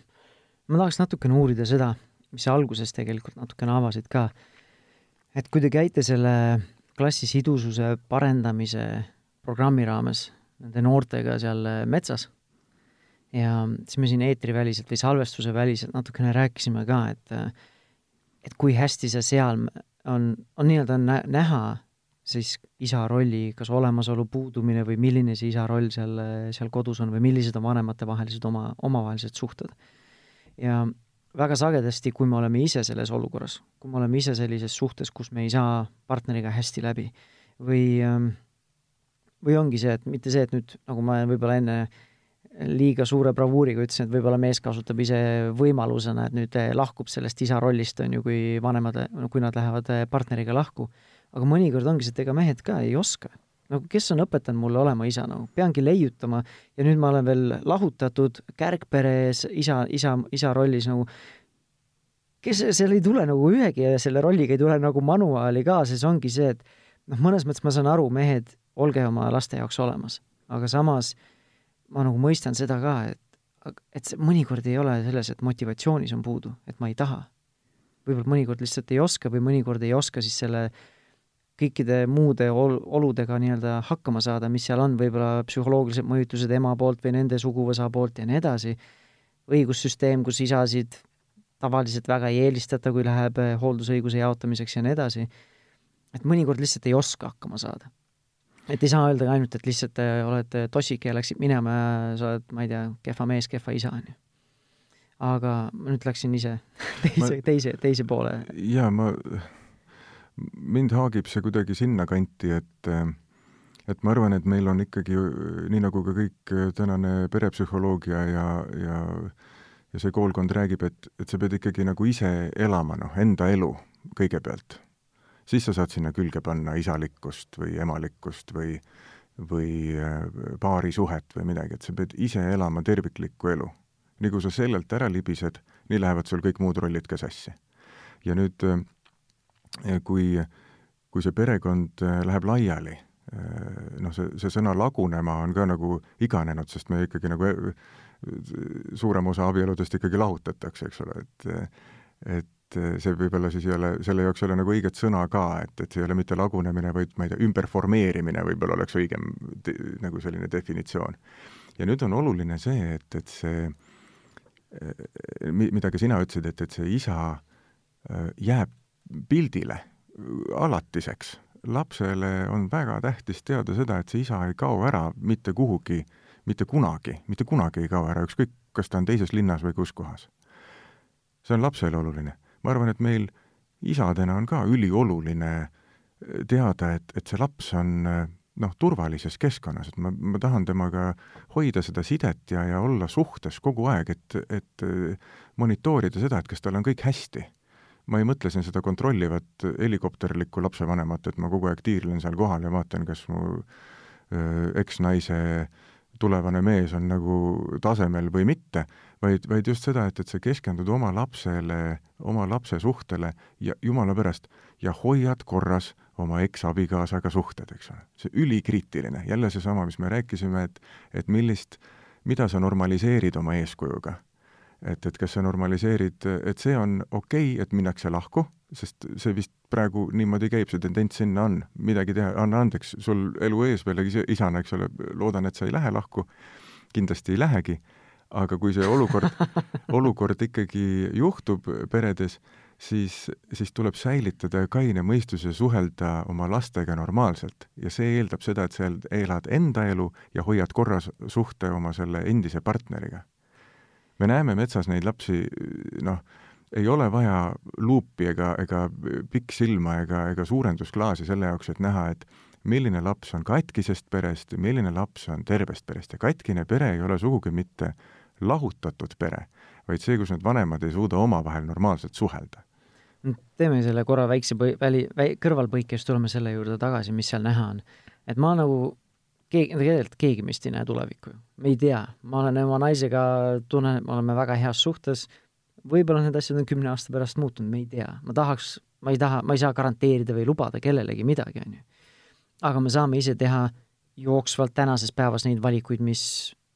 Ma tahaks natukene uurida seda, mis sa alguses tegelikult natukene avasid ka, et kui te käite selle klassi sidususe parendamise programmi raames nende noortega seal metsas ja siis me siin eetriväliselt või salvestuse väliselt natukene rääkisime ka, et et kui hästi see seal on, on nii-öelda nä näha siis isa rolli kas olemasolu puudumine või milline see isa roll seal, seal kodus on või millised on vanematevahelised oma, omavahelised suhted. Ja väga sagedasti, kui me oleme ise selles olukorras, kui me oleme ise sellises suhtes, kus me ei saa partneriga hästi läbi või või ongi see, et mitte see, et nüüd, nagu ma võib-olla enne äh, liiga suure bravuuriga ütlesin, et võib-olla mees kasutab ise võimalusena, et nüüd eh, lahkub sellest isa rollist, on ju, kui vanemad, kui nad lähevad eh, partneriga lahku. aga mõnikord ongi see, et ega mehed ka ei oska. Nagu kes on õpetanud mulle olema isa, nagu peangi leiutama. Ja nüüd ma olen veel lahutatud, kärgperes isa, isa, isa rollis nagu kes, seal ei tule nagu ühegi selle rolliga ei tule nagu manuaali ka, siis ongi see, et noh, mõnes mõttes ma saan aru, mehed, olge oma laste jaoks olemas, aga samas ma nagu mõistan seda ka, et, et see mõnikord ei ole selles, et motivatsioonis on puudu, et ma ei taha. võib-olla mõnikord lihtsalt ei oska või mõnikord ei oska siis selle kõikide muude ol-, oludega nii-öelda hakkama saada, mis seal on, võib-olla psühholoogilised mõjutused ema poolt või nende suguvõsa poolt ja nii edasi, õigussüsteem, kus isasid tavaliselt väga ei eelistata, kui läheb eh, hooldusõiguse jaotamiseks ja nii edasi, et mõnikord lihtsalt ei oska hakkama saada. et ei saa öelda ainult, et lihtsalt eh, oled tossik ja läksid minema ja sa oled, ma ei tea, kehva mees, kehva isa, on ju. aga ma nüüd läksin ise teise teise, teise poole. jaa, ma, mind haagib see kuidagi sinnakanti, et et ma arvan, et meil on ikkagi, nii nagu ka kõik tänane perepsühholoogia ja, ja ja see koolkond räägib, et, et sa pead ikkagi nagu ise elama, noh, enda elu kõigepealt. siis sa saad sinna külge panna isalikkust või emalikkust või, või äh, paarisuhet või midagi, et sa pead ise elama terviklikku elu. nii kui sa sellelt ära libised, nii lähevad sul kõik muud rollid ka sassi. ja nüüd äh, kui, kui see perekond äh, läheb laiali, noh, see, see sõna lagunema on ka nagu iganenud, sest me ikkagi nagu suurem osa abieludest ikkagi lahutatakse, eks ole, et et see võib-olla siis ei ole, selle jaoks ei ole nagu õiget sõna ka, et, et see ei ole mitte lagunemine, vaid ma ei tea, ümberformeerimine võib-olla oleks õigem te, nagu selline definitsioon. ja nüüd on oluline see, et, et see, mida ka sina ütlesid, et, et see isa äh, jääb pildile alatiseks. lapsele on väga tähtis teada seda, et see isa ei kao ära mitte kuhugi mitte kunagi, mitte kunagi ei kao ära, ükskõik, kas ta on teises linnas või kus kohas. see on lapsele oluline. ma arvan, et meil isadena on ka ülioluline teada, et, et see laps on noh, turvalises keskkonnas, et ma, ma tahan temaga hoida seda sidet ja, ja olla suhtes kogu aeg, et, et monitoorida seda, et kas tal on kõik hästi. Ma ei mõtle siin seda kontrollivat helikopterlikku lapsevanemat, et ma kogu aeg tiirlen seal kohal ja vaatan, kas mu eksnaise tulevane mees on nagu tasemel või mitte, vaid, vaid just seda, et, et sa keskendud oma lapsele, oma lapse suhtele ja jumala pärast, ja hoiad korras oma eksabikaasaga suhted, eks ole. see ülikriitiline, jälle seesama, mis me rääkisime, et et millist, mida sa normaliseerid oma eeskujuga et, et kas sa normaliseerid, et see on okei okay,, et minnakse lahku, sest see vist praegu niimoodi käib, see tendents sinna on, midagi teha, anna andeks, sul elu ees veel isana, eks ole, loodan, et sa ei lähe lahku, kindlasti ei lähegi, aga kui see olukord olukord ikkagi juhtub peredes, siis, siis tuleb säilitada kaine mõistus ja suhelda oma lastega normaalselt. ja see eeldab seda, et sa elad enda elu ja hoiad korras suhte oma selle endise partneriga me näeme metsas neid lapsi, noh, ei ole vaja luupi ega, ega pikksilma ega, ega suurendusklaasi selle jaoks, et näha, et milline laps on katkisest perest milline laps on tervest perest ja katkine pere ei ole sugugi mitte lahutatud pere, vaid see, kus need vanemad ei suuda omavahel normaalselt suhelda. teeme selle korra väikse põi-, väli, väi-, kõrvalpõike, siis tuleme selle juurde tagasi, mis seal näha on. et ma nagu keegi, tegelikult keegi meist ei näe tulevikku ju. me ei tea, ma olen oma naisega, tunnen, et me oleme väga heas suhtes, võib-olla need asjad on kümne aasta pärast muutunud, me ei tea. ma tahaks, ma ei taha, ma ei saa garanteerida või lubada kellelegi midagi, on ju. aga me saame ise teha jooksvalt tänases päevas neid valikuid, mis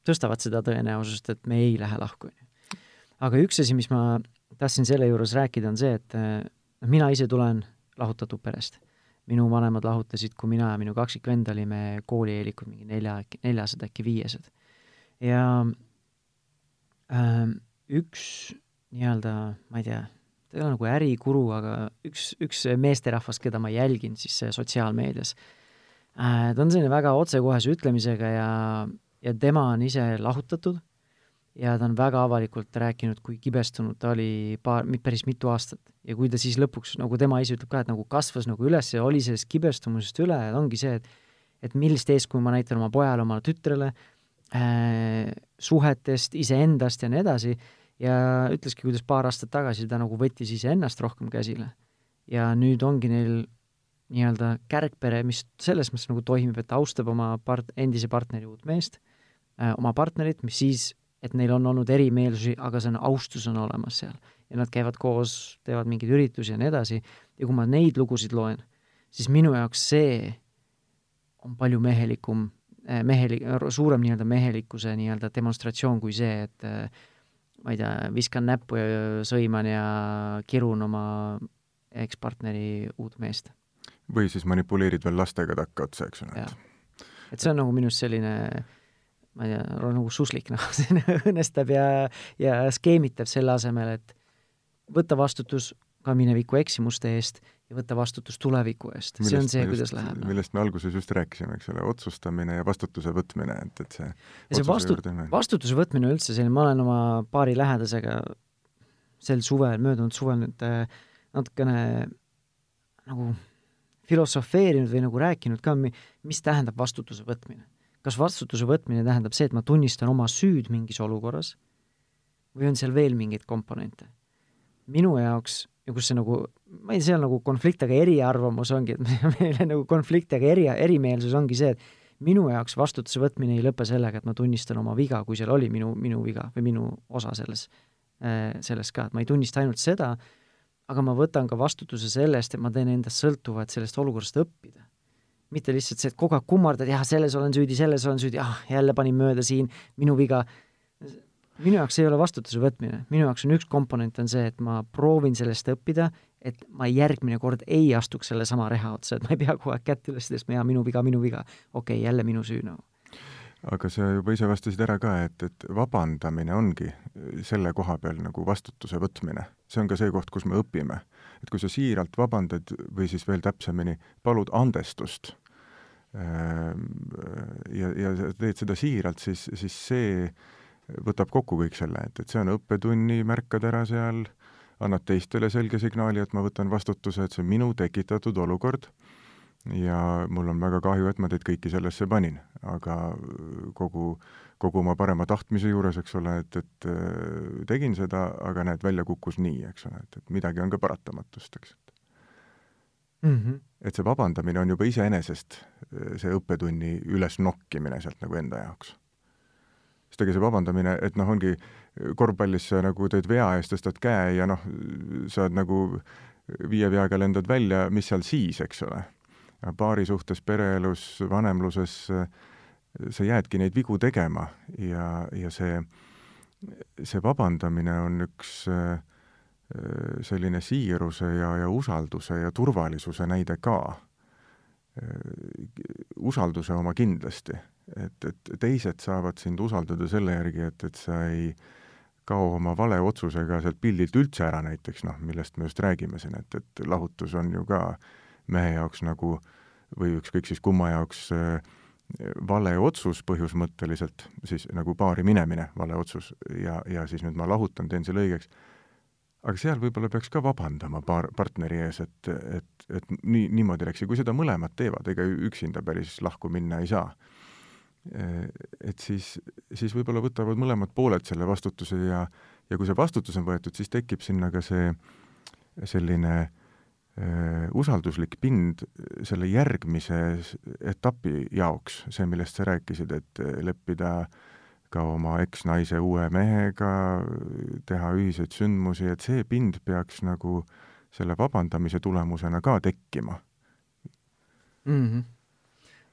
tõstavad seda tõenäosust, et me ei lähe lahku, on ju. aga üks asi, mis ma tahtsin selle juures rääkida, on see, et noh, mina ise tulen lahutatud perest minu vanemad lahutasid, kui mina ja minu kaksikvend olime koolieelikud, mingi nelja, neljased, äkki viiesed. ja äh, üks nii-öelda, ma ei tea, ta ei ole nagu ärikuru, aga üks, üks meesterahvas, keda ma jälgin siis sotsiaalmeedias äh,, ta on selline väga otsekohese ütlemisega ja, ja tema on ise lahutatud ja ta on väga avalikult rääkinud, kui kibestunud ta oli paar, päris mitu aastat. ja kui ta siis lõpuks, nagu tema ise ütleb ka, et nagu kasvas nagu üles ja oli sellest kibestumusest üle, et ongi see, et et millist eeskuju ma näitan oma pojale, oma tütrele äh,, suhetest, iseendast ja nii edasi, ja ütleski, kuidas paar aastat tagasi ta nagu võttis iseennast rohkem käsile. ja nüüd ongi neil nii-öelda kärgpere, mis selles mõttes nagu toimib, et austab oma part-, endise partneri uut meest äh,, oma partnerit, mis siis et neil on olnud erimeelsusi, aga see on, austus on olemas seal. ja nad käivad koos, teevad mingeid üritusi ja nii edasi, ja kui ma neid lugusid loen, siis minu jaoks see on palju mehelikum, eh, meheli-, suurem nii-öelda mehelikkuse nii-öelda demonstratsioon kui see, et eh, ma ei tea, viskan näppu ja sõiman ja kirun oma ekspartneri uut meest. või siis manipuleerid veel lastega takkaotsa, eks ole. et see on nagu minu arust selline ma ei tea, nagu suslik, noh, see õõnestab ja, ja skeemitab selle asemel, et võtta vastutus ka mineviku eksimuste eest ja võtta vastutus tuleviku eest. see on see, kuidas läheb no.. millest me alguses just rääkisime, eks ole, otsustamine ja vastutuse võtmine, et, et see ja see vastu-, vastutuse võtmine üldse selline, ma olen oma paari lähedasega sel suvel, möödunud suvel nüüd äh, natukene nagu filosofeerinud või nagu rääkinud ka, mis tähendab vastutuse võtmine. Kas vastutuse võtmine tähendab see, et ma tunnistan oma süüd mingis olukorras või on seal veel mingeid komponente? minu jaoks ja kus see nagu, ma ei seal nagu konflikt, aga eriarvamus ongi, et meile nagu konflikt, aga eri, erimeelsus ongi see, et minu jaoks vastutuse võtmine ei lõpe sellega, et ma tunnistan oma viga, kui seal oli minu, minu viga või minu osa selles, äh, selles ka, et ma ei tunnista ainult seda, aga ma võtan ka vastutuse sellest, et ma teen endast sõltuva, et sellest olukorrast õppida. Mitte lihtsalt see, et kogu aeg kummardad, jah, selles olen süüdi, selles olen süüdi, ah, jälle panin mööda siin, minu viga, minu jaoks ei ole vastutuse võtmine, minu jaoks on üks komponent, on see, et ma proovin sellest õppida, et ma järgmine kord ei astuks sellesama reha otsa, et ma ei pea kogu aeg kätt üles tõstma, jaa, minu viga, minu viga. okei okay,, jälle minu süü nagu aga sa juba ise vastasid ära ka, et, et vabandamine ongi selle koha peal nagu vastutuse võtmine. see on ka see koht, kus me õpime. et kui sa siiralt vabandad või siis veel täpsemini, palud andestust, ja, ja teed seda siiralt, siis, siis see võtab kokku kõik selle, et, et see on õppetunni, märkad ära seal, annad teistele selge signaali, et ma võtan vastutuse, et see on minu tekitatud olukord. Ja mul on väga kahju, et ma teid kõiki sellesse panin, aga kogu, kogu oma parema tahtmise juures, eks ole, et, et äh, tegin seda, aga näed, välja kukkus nii, eks ole, et, et midagi on ka paratamatust, eks mm. -hmm. et see vabandamine on juba iseenesest äh, see õppetunni ülesnokkimine sealt nagu enda jaoks sest ega see vabandamine, et noh, ongi korvpallis sa nagu teed vea eest, tõstad käe ja noh, sa nagu viie veaga lendad välja, mis seal siis, eks ole. paari suhtes, pereelus, vanemluses sa jäädki neid vigu tegema ja, ja see, see vabandamine on üks selline siiruse ja, ja usalduse ja turvalisuse näide ka. usalduse oma kindlasti. Et, et teised saavad sind usaldada selle järgi, et, et sa ei kao oma vale otsusega sealt pildilt üldse ära näiteks, noh, millest me just räägime siin, et, et lahutus on ju ka mehe jaoks nagu või ükskõik siis kumma jaoks äh, vale otsus põhjusmõtteliselt, siis nagu paari minemine, vale otsus, ja, ja siis nüüd ma lahutan, teen selle õigeks, aga seal võib-olla peaks ka vabandama paar, partneri ees, et, et, et nii, niimoodi läks ja kui seda mõlemad teevad, ega üksinda päris lahku minna ei saa. Et siis, siis võib-olla võtavad mõlemad pooled selle vastutuse ja, ja kui see vastutus on võetud, siis tekib sinna ka see selline äh, usalduslik pind selle järgmise etapi jaoks, see, millest sa rääkisid, et leppida ka oma eksnaise uue mehega, teha ühiseid sündmusi, et see pind peaks nagu selle vabandamise tulemusena ka tekkima mm. -hmm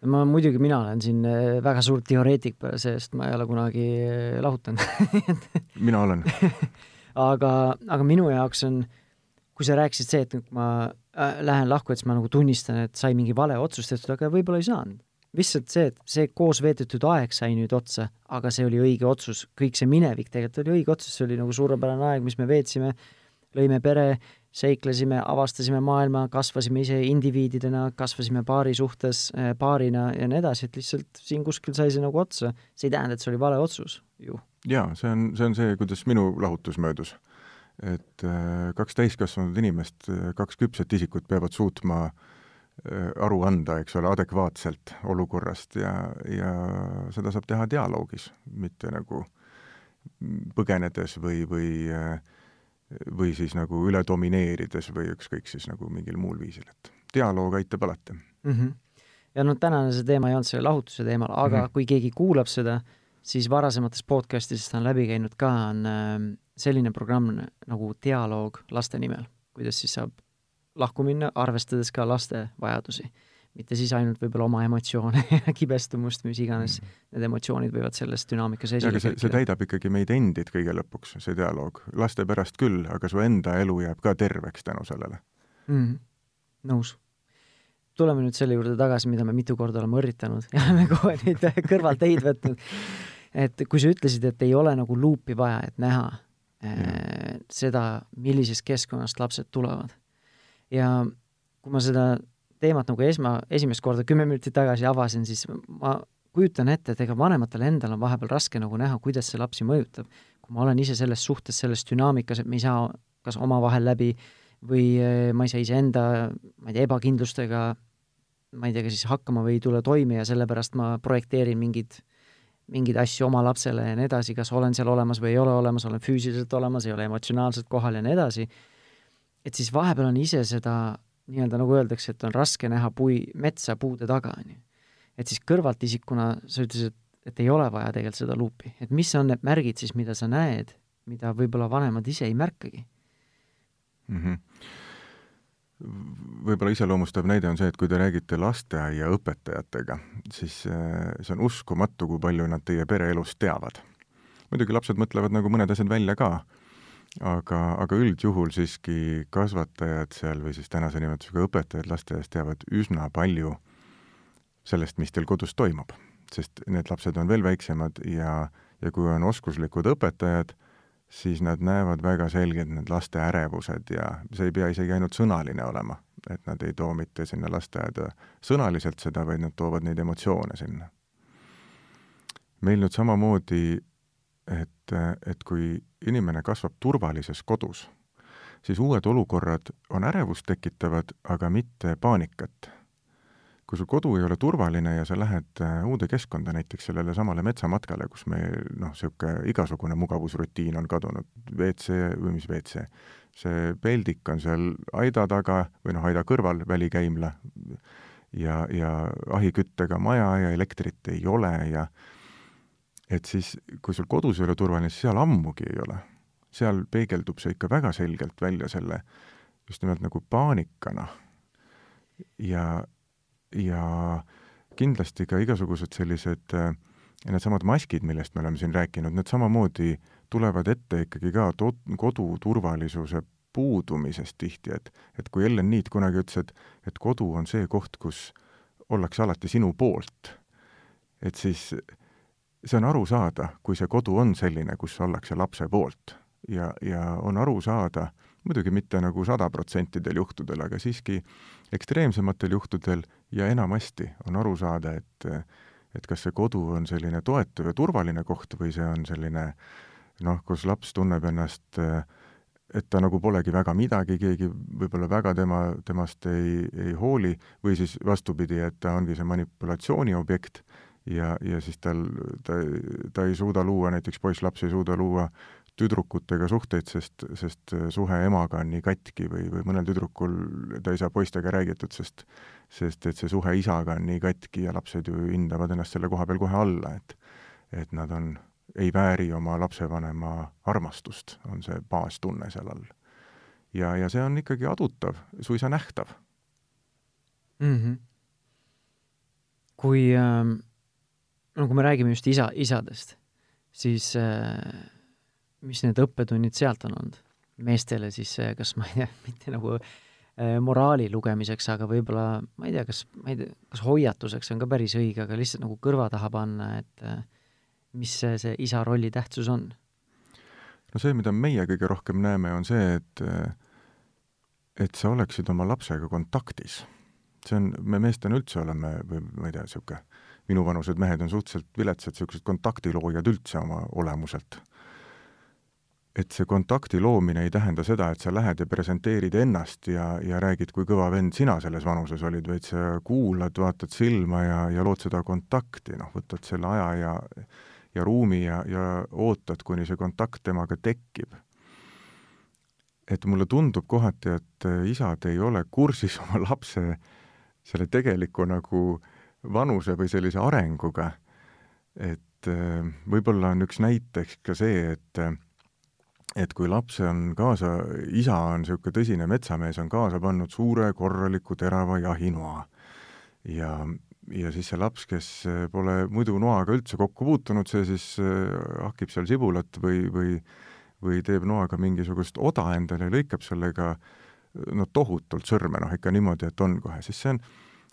ma muidugi, mina olen siin äh, väga suur teoreetik, sest ma ei ole kunagi äh, lahutanud mina olen aga, aga minu jaoks on, kui sa rääkisid see, et ma äh, lähen lahku, et siis ma nagu tunnistan, et sai mingi vale otsus tehtud, aga võib-olla ei saanud. Lihtsalt see, et see koos veedetud aeg sai nüüd otsa, aga see oli õige otsus, kõik see minevik tegelikult oli õige otsus, see oli nagu suurepärane aeg, mis me veetsime, lõime pere, seiklesime, avastasime maailma, kasvasime ise indiviididena, kasvasime paari suhtes eh, paarina ja nii edasi, et lihtsalt siin kuskil sai see nagu otsa. see ei tähenda, et see oli vale otsus ju. jaa, see on, see on see, kuidas minu lahutus möödus. et äh, kaks täiskasvanud inimest, äh, kaks küpset isikut peavad suutma äh, aru anda, eks ole, adekvaatselt olukorrast ja, ja seda saab teha dialoogis, mitte nagu põgenedes või, või äh, või siis nagu üle domineerides või ükskõik siis nagu mingil muul viisil, et dialoog aitab alati mm. -hmm. ja no tänane see teema ei olnud selle lahutuse teemal, aga mm -hmm. kui keegi kuulab seda, siis varasemates podcast'is ta on läbi käinud ka, on äh, selline programm nagu Dialoog laste nimel, kuidas siis saab lahku minna, arvestades ka laste vajadusi. mitte siis ainult võib-olla oma emotsioone ja kibestumust, mis iganes mm, -hmm. need emotsioonid võivad selles dünaamikas esile aga see, täidab ikkagi meid endid kõige lõpuks, see dialoog. laste pärast küll, aga su enda elu jääb ka terveks tänu sellele mm. -hmm. nõus tuleme nüüd selle juurde tagasi, mida me mitu korda oleme õrritanud ja oleme aeg neid kõrvalteid võtnud. et kui sa ütlesid, et ei ole nagu luupi vaja, et näha äh, seda, millisest keskkonnast lapsed tulevad. Ja kui ma seda teemat nagu esma, esimest korda kümme minutit tagasi avasin, siis ma kujutan ette, et ega vanematel endal on vahepeal raske nagu näha, kuidas see lapsi mõjutab. kui ma olen ise selles suhtes, selles dünaamikas, et me ei saa kas omavahel läbi või eh, ma ei saa iseenda, ma ei tea, ebakindlustega, ma ei tea, kas siis hakkama või ei tule toime ja sellepärast ma projekteerin mingeid, mingeid asju oma lapsele ja nii edasi, kas olen seal olemas või ei ole olemas, olen füüsiliselt olemas, ei ole emotsionaalselt kohal ja nii edasi, et siis vahepeal on ise seda nii-öelda nagu öeldakse, et on raske näha pui, metsa puude taga, on ju. et siis kõrvaltisikuna sa ütlesid, et ei ole vaja tegelikult seda luupi, et mis on need märgid siis, mida sa näed, mida võib-olla vanemad ise ei märkagi mm. -hmm võib-olla iseloomustav näide on see, et kui te räägite lasteaiaõpetajatega, siis äh, see on uskumatu, kui palju nad teie pereelust teavad. muidugi lapsed mõtlevad nagu mõned asjad välja ka, aga, aga üldjuhul siiski kasvatajad seal või siis tänase nimetusega õpetajad lasteaias teavad üsna palju sellest, mis teil kodus toimub. sest need lapsed on veel väiksemad ja, ja kui on oskuslikud õpetajad, siis nad näevad väga selgelt need laste ärevused ja see ei pea isegi ainult sõnaline olema, et nad ei too mitte sinna lasteaeda sõnaliselt seda, vaid nad toovad neid emotsioone sinna. meil nüüd samamoodi, et, et kui inimene kasvab turvalises kodus, siis uued olukorrad on ärevust tekitavad, aga mitte paanikat. Kui su kodu ei ole turvaline ja sa lähed äh, uude keskkonda, näiteks sellele samale metsamatkale, kus meil noh, niisugune igasugune mugavusrutiin on kadunud, WC või mis WC, see peldik on seal aida taga või noh, aida kõrval, välikäimla, ja, ja ahiküttega maja ja elektrit ei ole ja et siis, kui sul kodus ei ole turvaline, siis seal ammugi ei ole. seal peegeldub see ikka väga selgelt välja selle just nimelt nagu paanikana. ja, ja kindlasti ka igasugused sellised äh, needsamad maskid, millest me oleme siin rääkinud, need samamoodi tulevad ette ikkagi ka to-, koduturvalisuse puudumisest tihti, et et kui Ellen Niit kunagi ütles, et et kodu on see koht, kus ollakse alati sinu poolt, et siis see on aru saada, kui see kodu on selline, kus ollakse lapse poolt. Ja, ja on aru saada, muidugi mitte nagu sada protsentidel juhtudel, aga siiski ekstreemsematel juhtudel ja enamasti on aru saada, et et kas see kodu on selline toetav ja turvaline koht või see on selline noh, kus laps tunneb ennast, et ta nagu polegi väga midagi, keegi võib-olla väga tema, temast ei, ei hooli, või siis vastupidi, et ta ongi see manipulatsiooni objekt ja, ja siis tal, ta, ta ei suuda luua, näiteks poiss-laps ei suuda luua tüdrukutega suhteid, sest, sest suhe emaga on nii katki või, või mõnel tüdrukul ta ei saa poistega räägitud, sest sest et see suhe isaga on nii katki ja lapsed ju hindavad ennast selle koha peal kohe alla, et et nad on, ei vääri oma lapsevanema armastust, on see baastunne seal all. ja, ja see on ikkagi adutav, suisa nähtav mm. -hmm. kui äh, no kui me räägime just isa, isadest, siis äh, mis need õppetunnid sealt on olnud? meestele siis kas ma ei tea, mitte nagu äh, moraali lugemiseks, aga võib-olla, ma ei tea, kas, ma ei tea, kas hoiatuseks on ka päris õige, aga lihtsalt nagu kõrva taha panna, et äh, mis see, see isa rolli tähtsus on? no see, mida meie kõige rohkem näeme, on see, et et sa oleksid oma lapsega kontaktis. see on, me meestena üldse oleme, või ma ei tea, niisugune minuvanused mehed on suhteliselt viletsad, niisugused kontaktiloojad üldse oma olemuselt et see kontakti loomine ei tähenda seda, et sa lähed ja presenteerid ennast ja, ja räägid, kui kõva vend sina selles vanuses olid, vaid sa kuulad, vaatad silma ja, ja lood seda kontakti, noh, võtad selle aja ja ja ruumi ja, ja ootad, kuni see kontakt temaga tekib. et mulle tundub kohati, et isad ei ole kursis oma lapse selle tegeliku nagu vanuse või sellise arenguga, et võib-olla on üks näiteks ka see, et et kui laps on kaasa, isa on niisugune tõsine metsamees, on kaasa pannud suure korraliku terava jahinoa. Ja, ja siis see laps, kes pole muidu noaga üldse kokku puutunud, see siis hahkib seal sibulat või, või või teeb noaga mingisugust oda endale ja lõikab sellega no tohutult sõrme, noh ikka niimoodi, et on kohe, siis see on,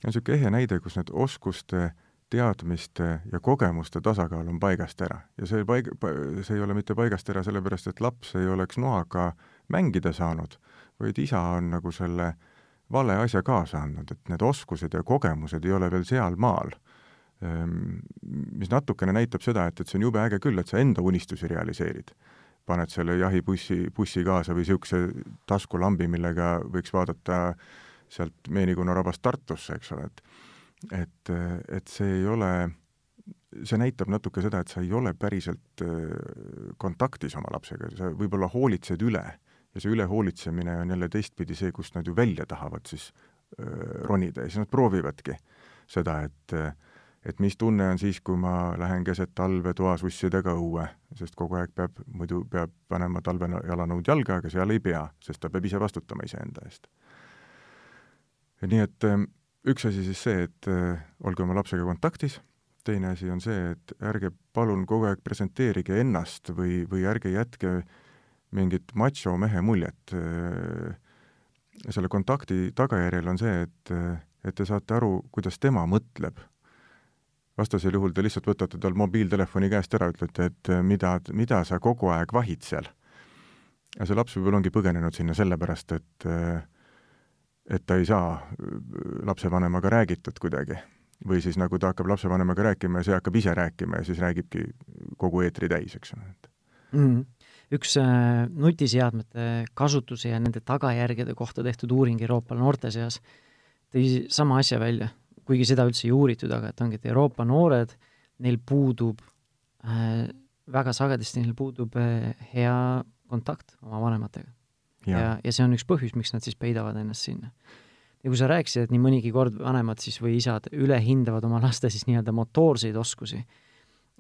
on niisugune ehe näide, kus need oskuste äh, teadmiste ja kogemuste tasakaal on paigast ära. ja see paig-, see ei ole mitte paigast ära sellepärast, et laps ei oleks noaga mängida saanud, vaid isa on nagu selle vale asja kaasa andnud, et need oskused ja kogemused ei ole veel sealmaal. Ehm, mis natukene näitab seda, et, et see on jube äge küll, et sa enda unistusi realiseerid. paned selle jahibussi, bussi kaasa või niisuguse taskulambi, millega võiks vaadata sealt Meenikonna rabast Tartusse, eks ole, et et, et see ei ole, see näitab natuke seda, et sa ei ole päriselt äh, kontaktis oma lapsega, sa võib-olla hoolitsed üle ja see ülehoolitsemine on jälle teistpidi see, kust nad ju välja tahavad siis äh, ronida ja siis nad proovivadki seda, et et mis tunne on siis, kui ma lähen keset talve toasussidega õue, sest kogu aeg peab, muidu peab panema talvejalanõud jalga, aga seal ei pea, sest ta peab ise vastutama iseenda eest. Nii et ähm, üks asi siis see, et äh, olge oma lapsega kontaktis, teine asi on see, et ärge palun kogu aeg presenteerige ennast või, või ärge jätke mingit macho mehe muljet äh,. selle kontakti tagajärjel on see, et, et te saate aru, kuidas tema mõtleb. vastasel juhul te lihtsalt võtate tal mobiiltelefoni käest ära, ütlete, et mida, mida sa kogu aeg vahid seal. ja see laps võib-olla ongi põgenenud sinna sellepärast, et äh, et ta ei saa äh, lapsevanemaga räägitud kuidagi. või siis nagu ta hakkab lapsevanemaga rääkima ja see hakkab ise rääkima ja siis räägibki kogu eetri täis, eks ole, mm. -hmm. üks äh, nutiseadmete kasutuse ja nende tagajärgede kohta tehtud uuring Euroopa noorte seas tõi sama asja välja, kuigi seda üldse ei uuritud, aga et ongi, et Euroopa noored, neil puudub äh,, väga sagedasti neil puudub äh, hea kontakt oma vanematega ja, ja, ja see on üks põhjus, miks nad siis peidavad ennast sinna. ja kui sa rääkisid, et nii mõnigi kord vanemad siis või isad ülehindavad oma laste siis nii-öelda motoorseid oskusi,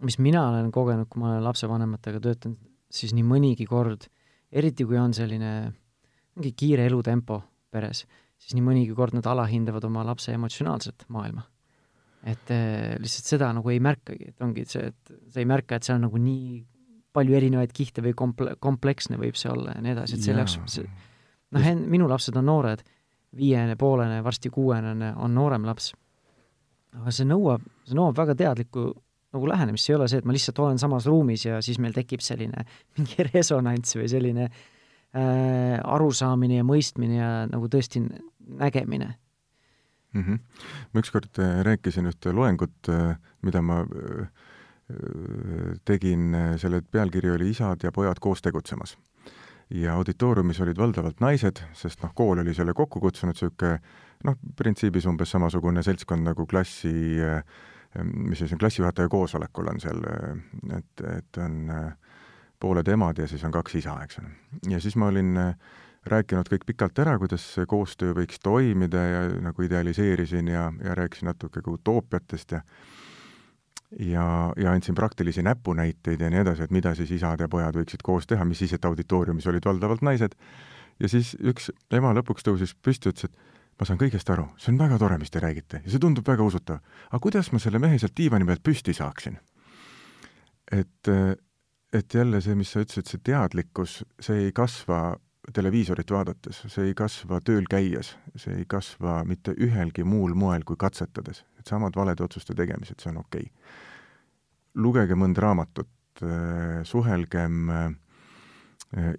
mis mina olen kogenud, kui ma olen lapsevanematega töötanud, siis nii mõnigi kord, eriti kui on selline mingi kiire elutempo peres, siis nii mõnigi kord nad alahindavad oma lapse emotsionaalset maailma. et eh, lihtsalt seda nagu ei märkagi, et ongi see, et sa ei märka, et on nagu nii palju erinevaid kihte või komple-, kompleksne võib see olla ja nii edasi, et selle jaoks noh, minu lapsed on noored, viiene, poolene, varsti kuuene on noorem laps. aga see nõuab, see nõuab väga teadlikku nagu lähenemist, see ei ole see, et ma lihtsalt olen samas ruumis ja siis meil tekib selline mingi resonants või selline äh, arusaamine ja mõistmine ja nagu tõesti nägemine mm. -hmm. ma ükskord äh, rääkisin ühte loengut, äh, mida ma äh, tegin, selle pealkiri oli Isad ja pojad koos tegutsemas. ja auditooriumis olid valdavalt naised, sest noh, kool oli selle kokku kutsunud, niisugune noh, printsiibis umbes samasugune seltskond nagu klassi, mis siis on klassijuhataja koosolekul on seal, et, et on pooled emad ja siis on kaks isa, eks ole. ja siis ma olin rääkinud kõik pikalt ära, kuidas see koostöö võiks toimida ja nagu idealiseerisin ja, ja rääkisin natuke ka utoopiatest ja ja, ja andsin praktilisi näpunäiteid ja nii edasi, et mida siis isad ja pojad võiksid koos teha, mis siis, et auditooriumis olid valdavalt naised, ja siis üks ema lõpuks tõusis püsti, ütles, et ma saan kõigest aru, see on väga tore, mis te räägite ja see tundub väga usutav. aga kuidas ma selle mehe sealt diivani pealt püsti saaksin? et, et jälle see, mis sa ütlesid, see teadlikkus, see ei kasva televiisorit vaadates, see ei kasva tööl käies, see ei kasva mitte ühelgi muul moel kui katsetades. Et samad valede otsuste tegemised, see on okei okay. lugege mõnda raamatut, äh, suhelgem äh,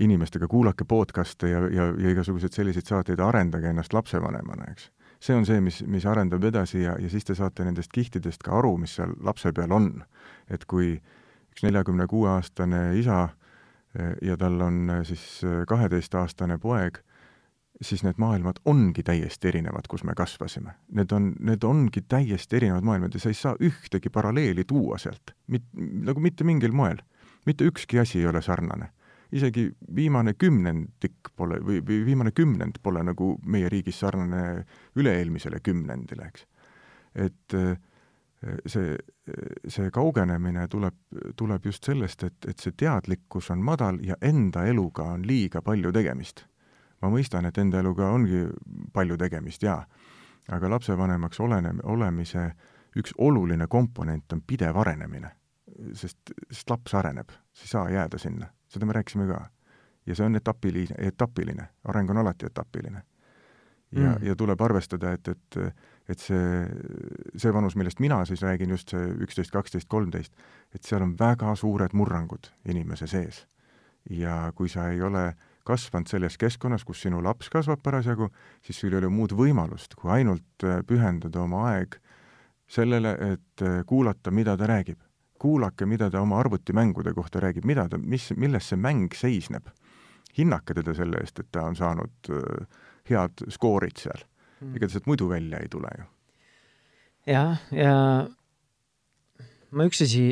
inimestega, kuulake podcast'e ja, ja, ja igasuguseid selliseid saateid, arendage ennast lapsevanemana, eks. see on see, mis, mis arendab edasi ja, ja siis te saate nendest kihtidest ka aru, mis seal lapse peal on. et kui üks neljakümne kuue aastane isa ja tal on äh, siis äh, kaheteistaastane poeg, siis need maailmad ongi täiesti erinevad, kus me kasvasime. Need on, need ongi täiesti erinevad maailmad ja sa ei saa ühtegi paralleeli tuua sealt, mit-, nagu mitte mingil moel. mitte ükski asi ei ole sarnane. isegi viimane kümnendik pole või, või viimane kümnend pole nagu meie riigis sarnane üle-eelmisele kümnendile, eks. et, see, see kaugenemine tuleb, tuleb just sellest, et, et see teadlikkus on madal ja enda eluga on liiga palju tegemist. Ma mõistan, et enda eluga ongi palju tegemist jaa, aga lapsevanemaks olene-, olemise üks oluline komponent on pidev arenemine. sest, sest laps areneb, sa ei saa jääda sinna, seda me rääkisime ka. ja see on etapiline, etapiline, areng on alati etapiline. ja mm., ja tuleb arvestada, et, et et see, see vanus, millest mina siis räägin, just see üksteist, kaksteist, kolmteist, et seal on väga suured murrangud inimese sees. ja kui sa ei ole kasvanud selles keskkonnas, kus sinu laps kasvab parasjagu, siis sul ei ole muud võimalust, kui ainult äh, pühendada oma aeg sellele, et äh, kuulata, mida ta räägib. kuulake, mida ta oma arvutimängude kohta räägib, mida ta, mis, milles see mäng seisneb. hinnake teda selle eest, et ta on saanud äh, head skoorid seal mm.. ega ta sealt muidu välja ei tule ju. jah, ja ma üks asi,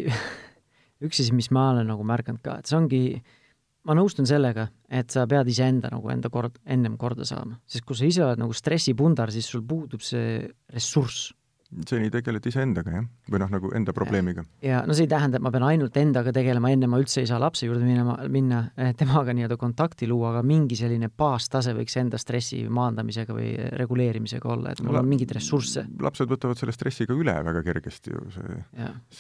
üks asi, mis ma olen nagu märganud ka, et see ongi, ma nõustun sellega, et sa pead iseenda nagu enda kord, ennem korda saama, sest kui sa ise oled nagu stressipundar, siis sul puudub see ressurss seni tegeled iseendaga, jah? või noh, nagu enda probleemiga. ja no see ei tähenda, et ma pean ainult endaga tegelema, enne ma üldse ei saa lapse juurde minema, minna, temaga nii-öelda kontakti luua, aga mingi selline baastase võiks enda stressi maandamisega või reguleerimisega olla, et mul La on mingeid ressursse. lapsed võtavad selle stressi ka üle väga kergesti ju, see,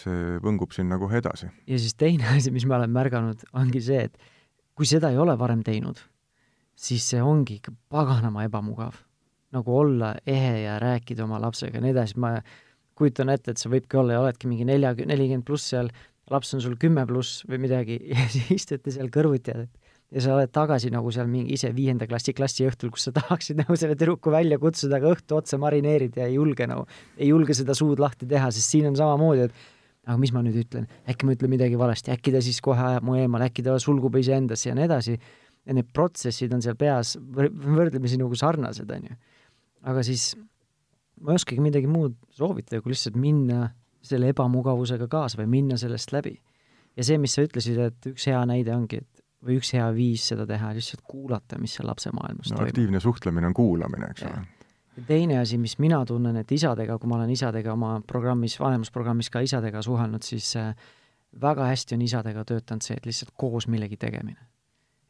see võngub sinna kohe edasi. ja siis teine asi, mis ma olen märganud, ongi see, et kui seda ei ole varem teinud, siis see ongi ikka paganama ebamugav. Nagu olla ehe ja rääkida oma lapsega ja nii edasi, ma kujutan ette, et sa võidki olla ja oledki mingi nelja, nelikümmend pluss seal, laps on sul kümme pluss või midagi ja siis istute seal kõrvuti ja ja sa oled tagasi nagu seal mingi ise viienda klassi klassiõhtul, kus sa tahaksid nagu selle tüdruku välja kutsuda, aga õhtu otsa marineerid ja ei julge nagu, ei julge seda suud lahti teha, sest siin on samamoodi, et aga mis ma nüüd ütlen, äkki ma ütlen midagi valesti, äkki ta siis kohe ajab mu eemale, äkki ta sulgub iseendasse ja nii edasi. ja need protsessid on seal peas võrdlemisi nagu sarnased, on ju aga siis ma ei oskagi midagi muud soovitada, kui lihtsalt minna selle ebamugavusega kaasa või minna sellest läbi. ja see, mis sa ütlesid, et üks hea näide ongi, et või üks hea viis seda teha, lihtsalt kuulata, mis seal lapse maailmas no, toimub. aktiivne suhtlemine on kuulamine, eks ole. Teine asi, mis mina tunnen, et isadega, kui ma olen isadega oma programmis, vanemusprogrammis ka isadega suhelnud, siis äh, väga hästi on isadega töötanud see, et lihtsalt koos millegi tegemine.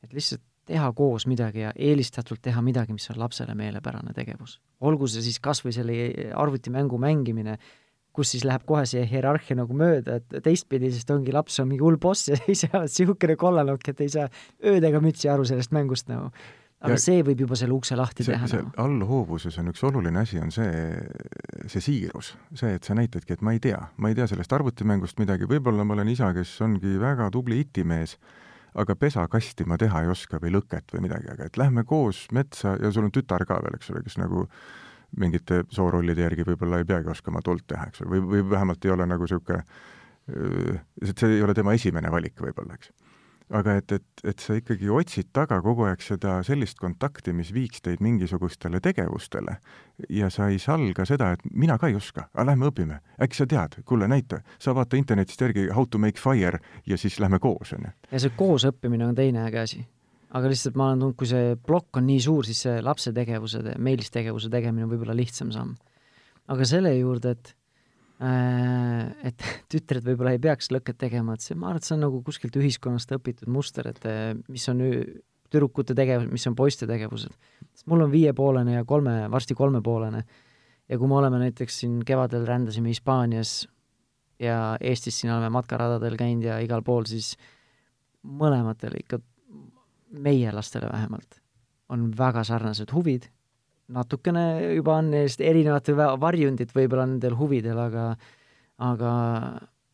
et lihtsalt teha koos midagi ja eelistatult teha midagi, mis on lapsele meelepärane tegevus. olgu see siis kas või selle arvutimängu mängimine, kus siis läheb kohe see hierarhia nagu mööda, et teistpidi, sest ongi laps on mingi hull boss ja ise oled niisugune kollanokk, et ei saa ööd ega mütsi aru sellest mängust nagu. Aga ja see võib juba selle ukse lahti see, teha. see nagu. allhoovuses on üks oluline asi, on see, see siirus. see, et sa näitadki, et ma ei tea, ma ei tea sellest arvutimängust midagi, võib-olla ma olen isa, kes ongi väga tubli itimees aga pesakasti ma teha ei oska või lõket või midagi, aga et lähme koos metsa ja sul on tütar ka veel, eks ole, kes nagu mingite soorollide järgi võib-olla ei peagi oskama tuld teha, eks ole, või, või vähemalt ei ole nagu niisugune, et see ei ole tema esimene valik võib-olla, eks aga et, et, et sa ikkagi otsid taga kogu aeg seda sellist kontakti, mis viiks teid mingisugustele tegevustele ja sa ei salga seda, et mina ka ei oska, aga lähme õpime. äkki sa tead, kuule näita, sa vaata internetist järgi how to make fire ja siis lähme koos, on ju. ja see koosõppimine on teine äge asi. aga lihtsalt ma olen tundnud, kui see plokk on nii suur, siis see lapse tegevuse, meelistegevuse tegemine on võib-olla lihtsam samm. aga selle juurde, et et tütred võib-olla ei peaks lõket tegema, et see, ma arvan, et see on nagu kuskilt ühiskonnast õpitud muster, et äh, mis on tüdrukute tegevus, mis on poiste tegevused. sest mul on viiepoolene ja kolme, varsti kolmepoolene. ja kui me oleme näiteks siin kevadel rändasime Hispaanias ja Eestis siin oleme matkaradadel käinud ja igal pool, siis mõlematel ikka, meie lastele vähemalt, on väga sarnased huvid natukene juba on neist erinevat varjundit võib-olla nendel huvidel, aga aga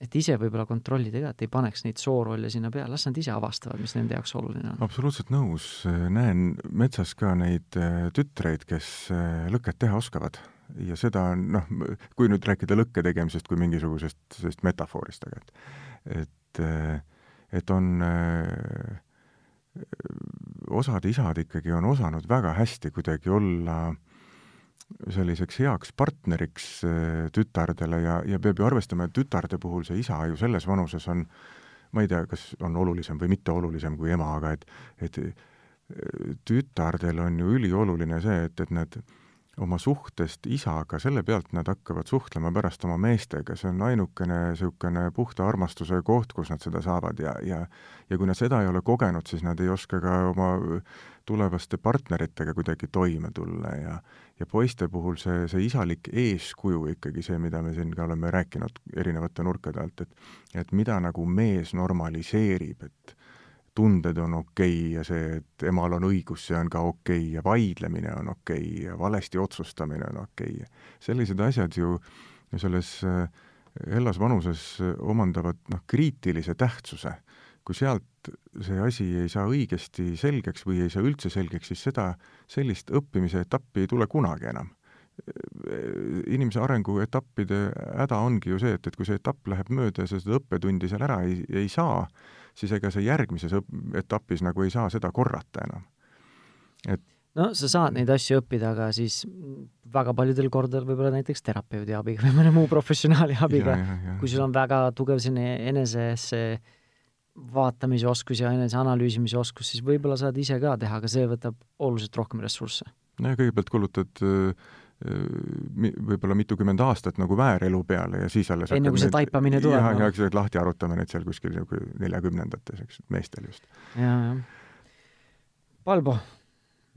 et ise võib-olla kontrollida ka, et ei paneks neid soorolle sinna peale, las nad ise avastavad, mis nende jaoks oluline on. absoluutselt nõus, näen metsas ka neid äh, tütreid, kes äh, lõket teha oskavad ja seda on noh, kui nüüd rääkida lõkke tegemisest kui mingisugusest sellisest metafoorist, aga et et, äh, et on osad isad ikkagi on osanud väga hästi kuidagi olla selliseks heaks partneriks äh, tütardele ja, ja peab ju arvestama, et tütarde puhul see isa ju selles vanuses on, ma ei tea, kas on olulisem või mitte olulisem kui ema, aga et, et äh, tütardel on ju ülioluline see, et, et nad oma suhtest isaga, selle pealt nad hakkavad suhtlema pärast oma meestega, see on ainukene niisugune puhta armastuse koht, kus nad seda saavad ja, ja ja kui nad seda ei ole kogenud, siis nad ei oska ka oma tulevaste partneritega kuidagi toime tulla ja ja poiste puhul see, see isalik eeskuju ikkagi see, mida me siin ka oleme rääkinud erinevate nurkade alt, et et mida nagu mees normaliseerib, et tunded on okei okay ja see, et emal on õigus, see on ka okei okay ja vaidlemine on okei okay ja valesti otsustamine on okei okay.. sellised asjad ju selles äh, hellas vanuses omandavad noh, kriitilise tähtsuse. kui sealt see asi ei saa õigesti selgeks või ei saa üldse selgeks, siis seda, sellist õppimise etappi ei tule kunagi enam inimese arenguetappide häda ongi ju see, et, et kui see etapp läheb mööda ja sa seda õppetundi seal ära ei, ei saa, siis ega sa järgmises etapis nagu ei saa seda korrata enam. et no sa saad neid asju õppida, aga siis väga paljudel kordadel võib-olla näiteks terapeudi abiga või mõne muu professionaali abiga, kui sul on väga tugev selline enesesse vaatamise oskus ja enese analüüsimise oskus, siis võib-olla saad ise ka teha, aga see võtab oluliselt rohkem ressursse. no ja kõigepealt kulutad äh, võib-olla mitukümmend aastat nagu väärelu peale ja siis alles enne kui see taipamine tuleb. jah, ja siis lahti arutame neid seal kuskil nagu neljakümnendates, eks, meestel just ja,. jah, jah. Palbo,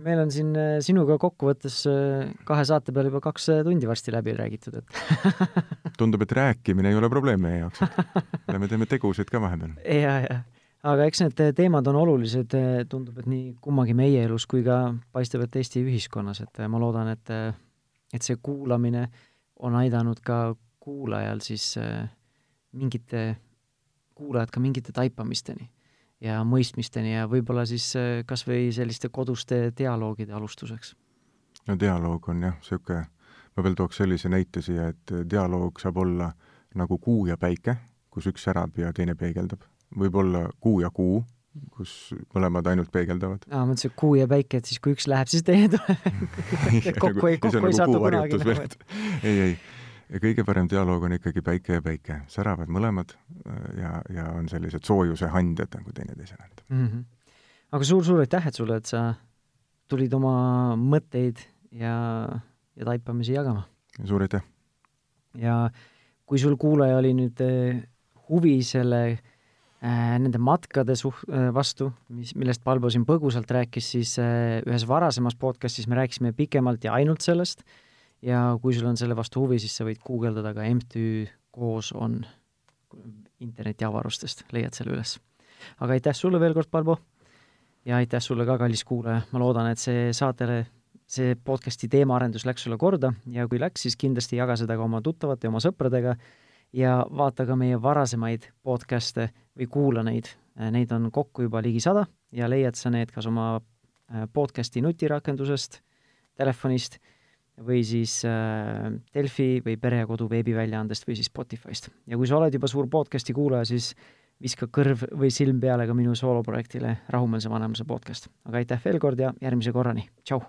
meil on siin äh, sinuga kokkuvõttes äh, kahe saate peale juba kaks äh, tundi varsti läbi räägitud, et tundub, et rääkimine ei ole probleem meie jaoks, et me teeme tegusid ka vahepeal. ja, ja aga eks need teemad on olulised, tundub, et nii kummagi meie elus kui ka paistab, et Eesti ühiskonnas, et ma loodan, et et see kuulamine on aidanud ka kuulajal siis äh, mingite, kuulajad ka mingite taipamisteni ja mõistmisteni ja võib-olla siis äh, kas või selliste koduste dialoogide alustuseks. no dialoog on jah, niisugune, ma veel tooks sellise näite siia, et dialoog saab olla nagu kuu ja päike, kus üks särab ja teine peegeldab. võib olla kuu ja kuu, kus mõlemad ainult peegeldavad. aa, mõtlesin, et kuu ja päike, et siis kui üks läheb, siis teine tuleb kokku ei, kokku ei nagu satu kunagi nagu, et ei, ei, ja kõige parem dialoog on ikkagi päike ja päike, säravad mõlemad äh, ja, ja on sellised soojuse andjad nagu teineteisele mm. -hmm. aga suur-suur aitäh, et sulle, et sa tulid oma mõtteid ja, ja taipamisi jagama. suur aitäh! ja kui sul kuulaja oli nüüd äh, huvi selle nende matkade suh-, äh, vastu, mis, millest Palbo siin põgusalt rääkis, siis äh, ühes varasemas podcastis me rääkisime pikemalt ja ainult sellest. Ja kui sul on selle vastu huvi, siis sa võid guugeldada ka MTÜ Koos on internetiavarustest, leiad selle üles. aga aitäh sulle veel kord, Palbo, ja aitäh sulle ka, kallis kuulaja, ma loodan, et see saatele, see podcasti teemaarendus läks sulle korda. Ja kui läks, siis kindlasti jaga seda ka oma tuttavate ja oma sõpradega ja vaata ka meie varasemaid podcast'e või kuula neid, neid on kokku juba ligi sada ja leiad sa need kas oma äh, podcast'i nutirakendusest, telefonist või siis äh, Delfi või Pere ja Kodu veebiväljaandest või siis Spotify'st. ja kui sa oled juba suur podcast'i kuulaja, siis viska kõrv või silm peale ka minu sooloprojektile Rahumeelse vanemluse podcast. aga aitäh veel kord ja järgmise korrani, tšau!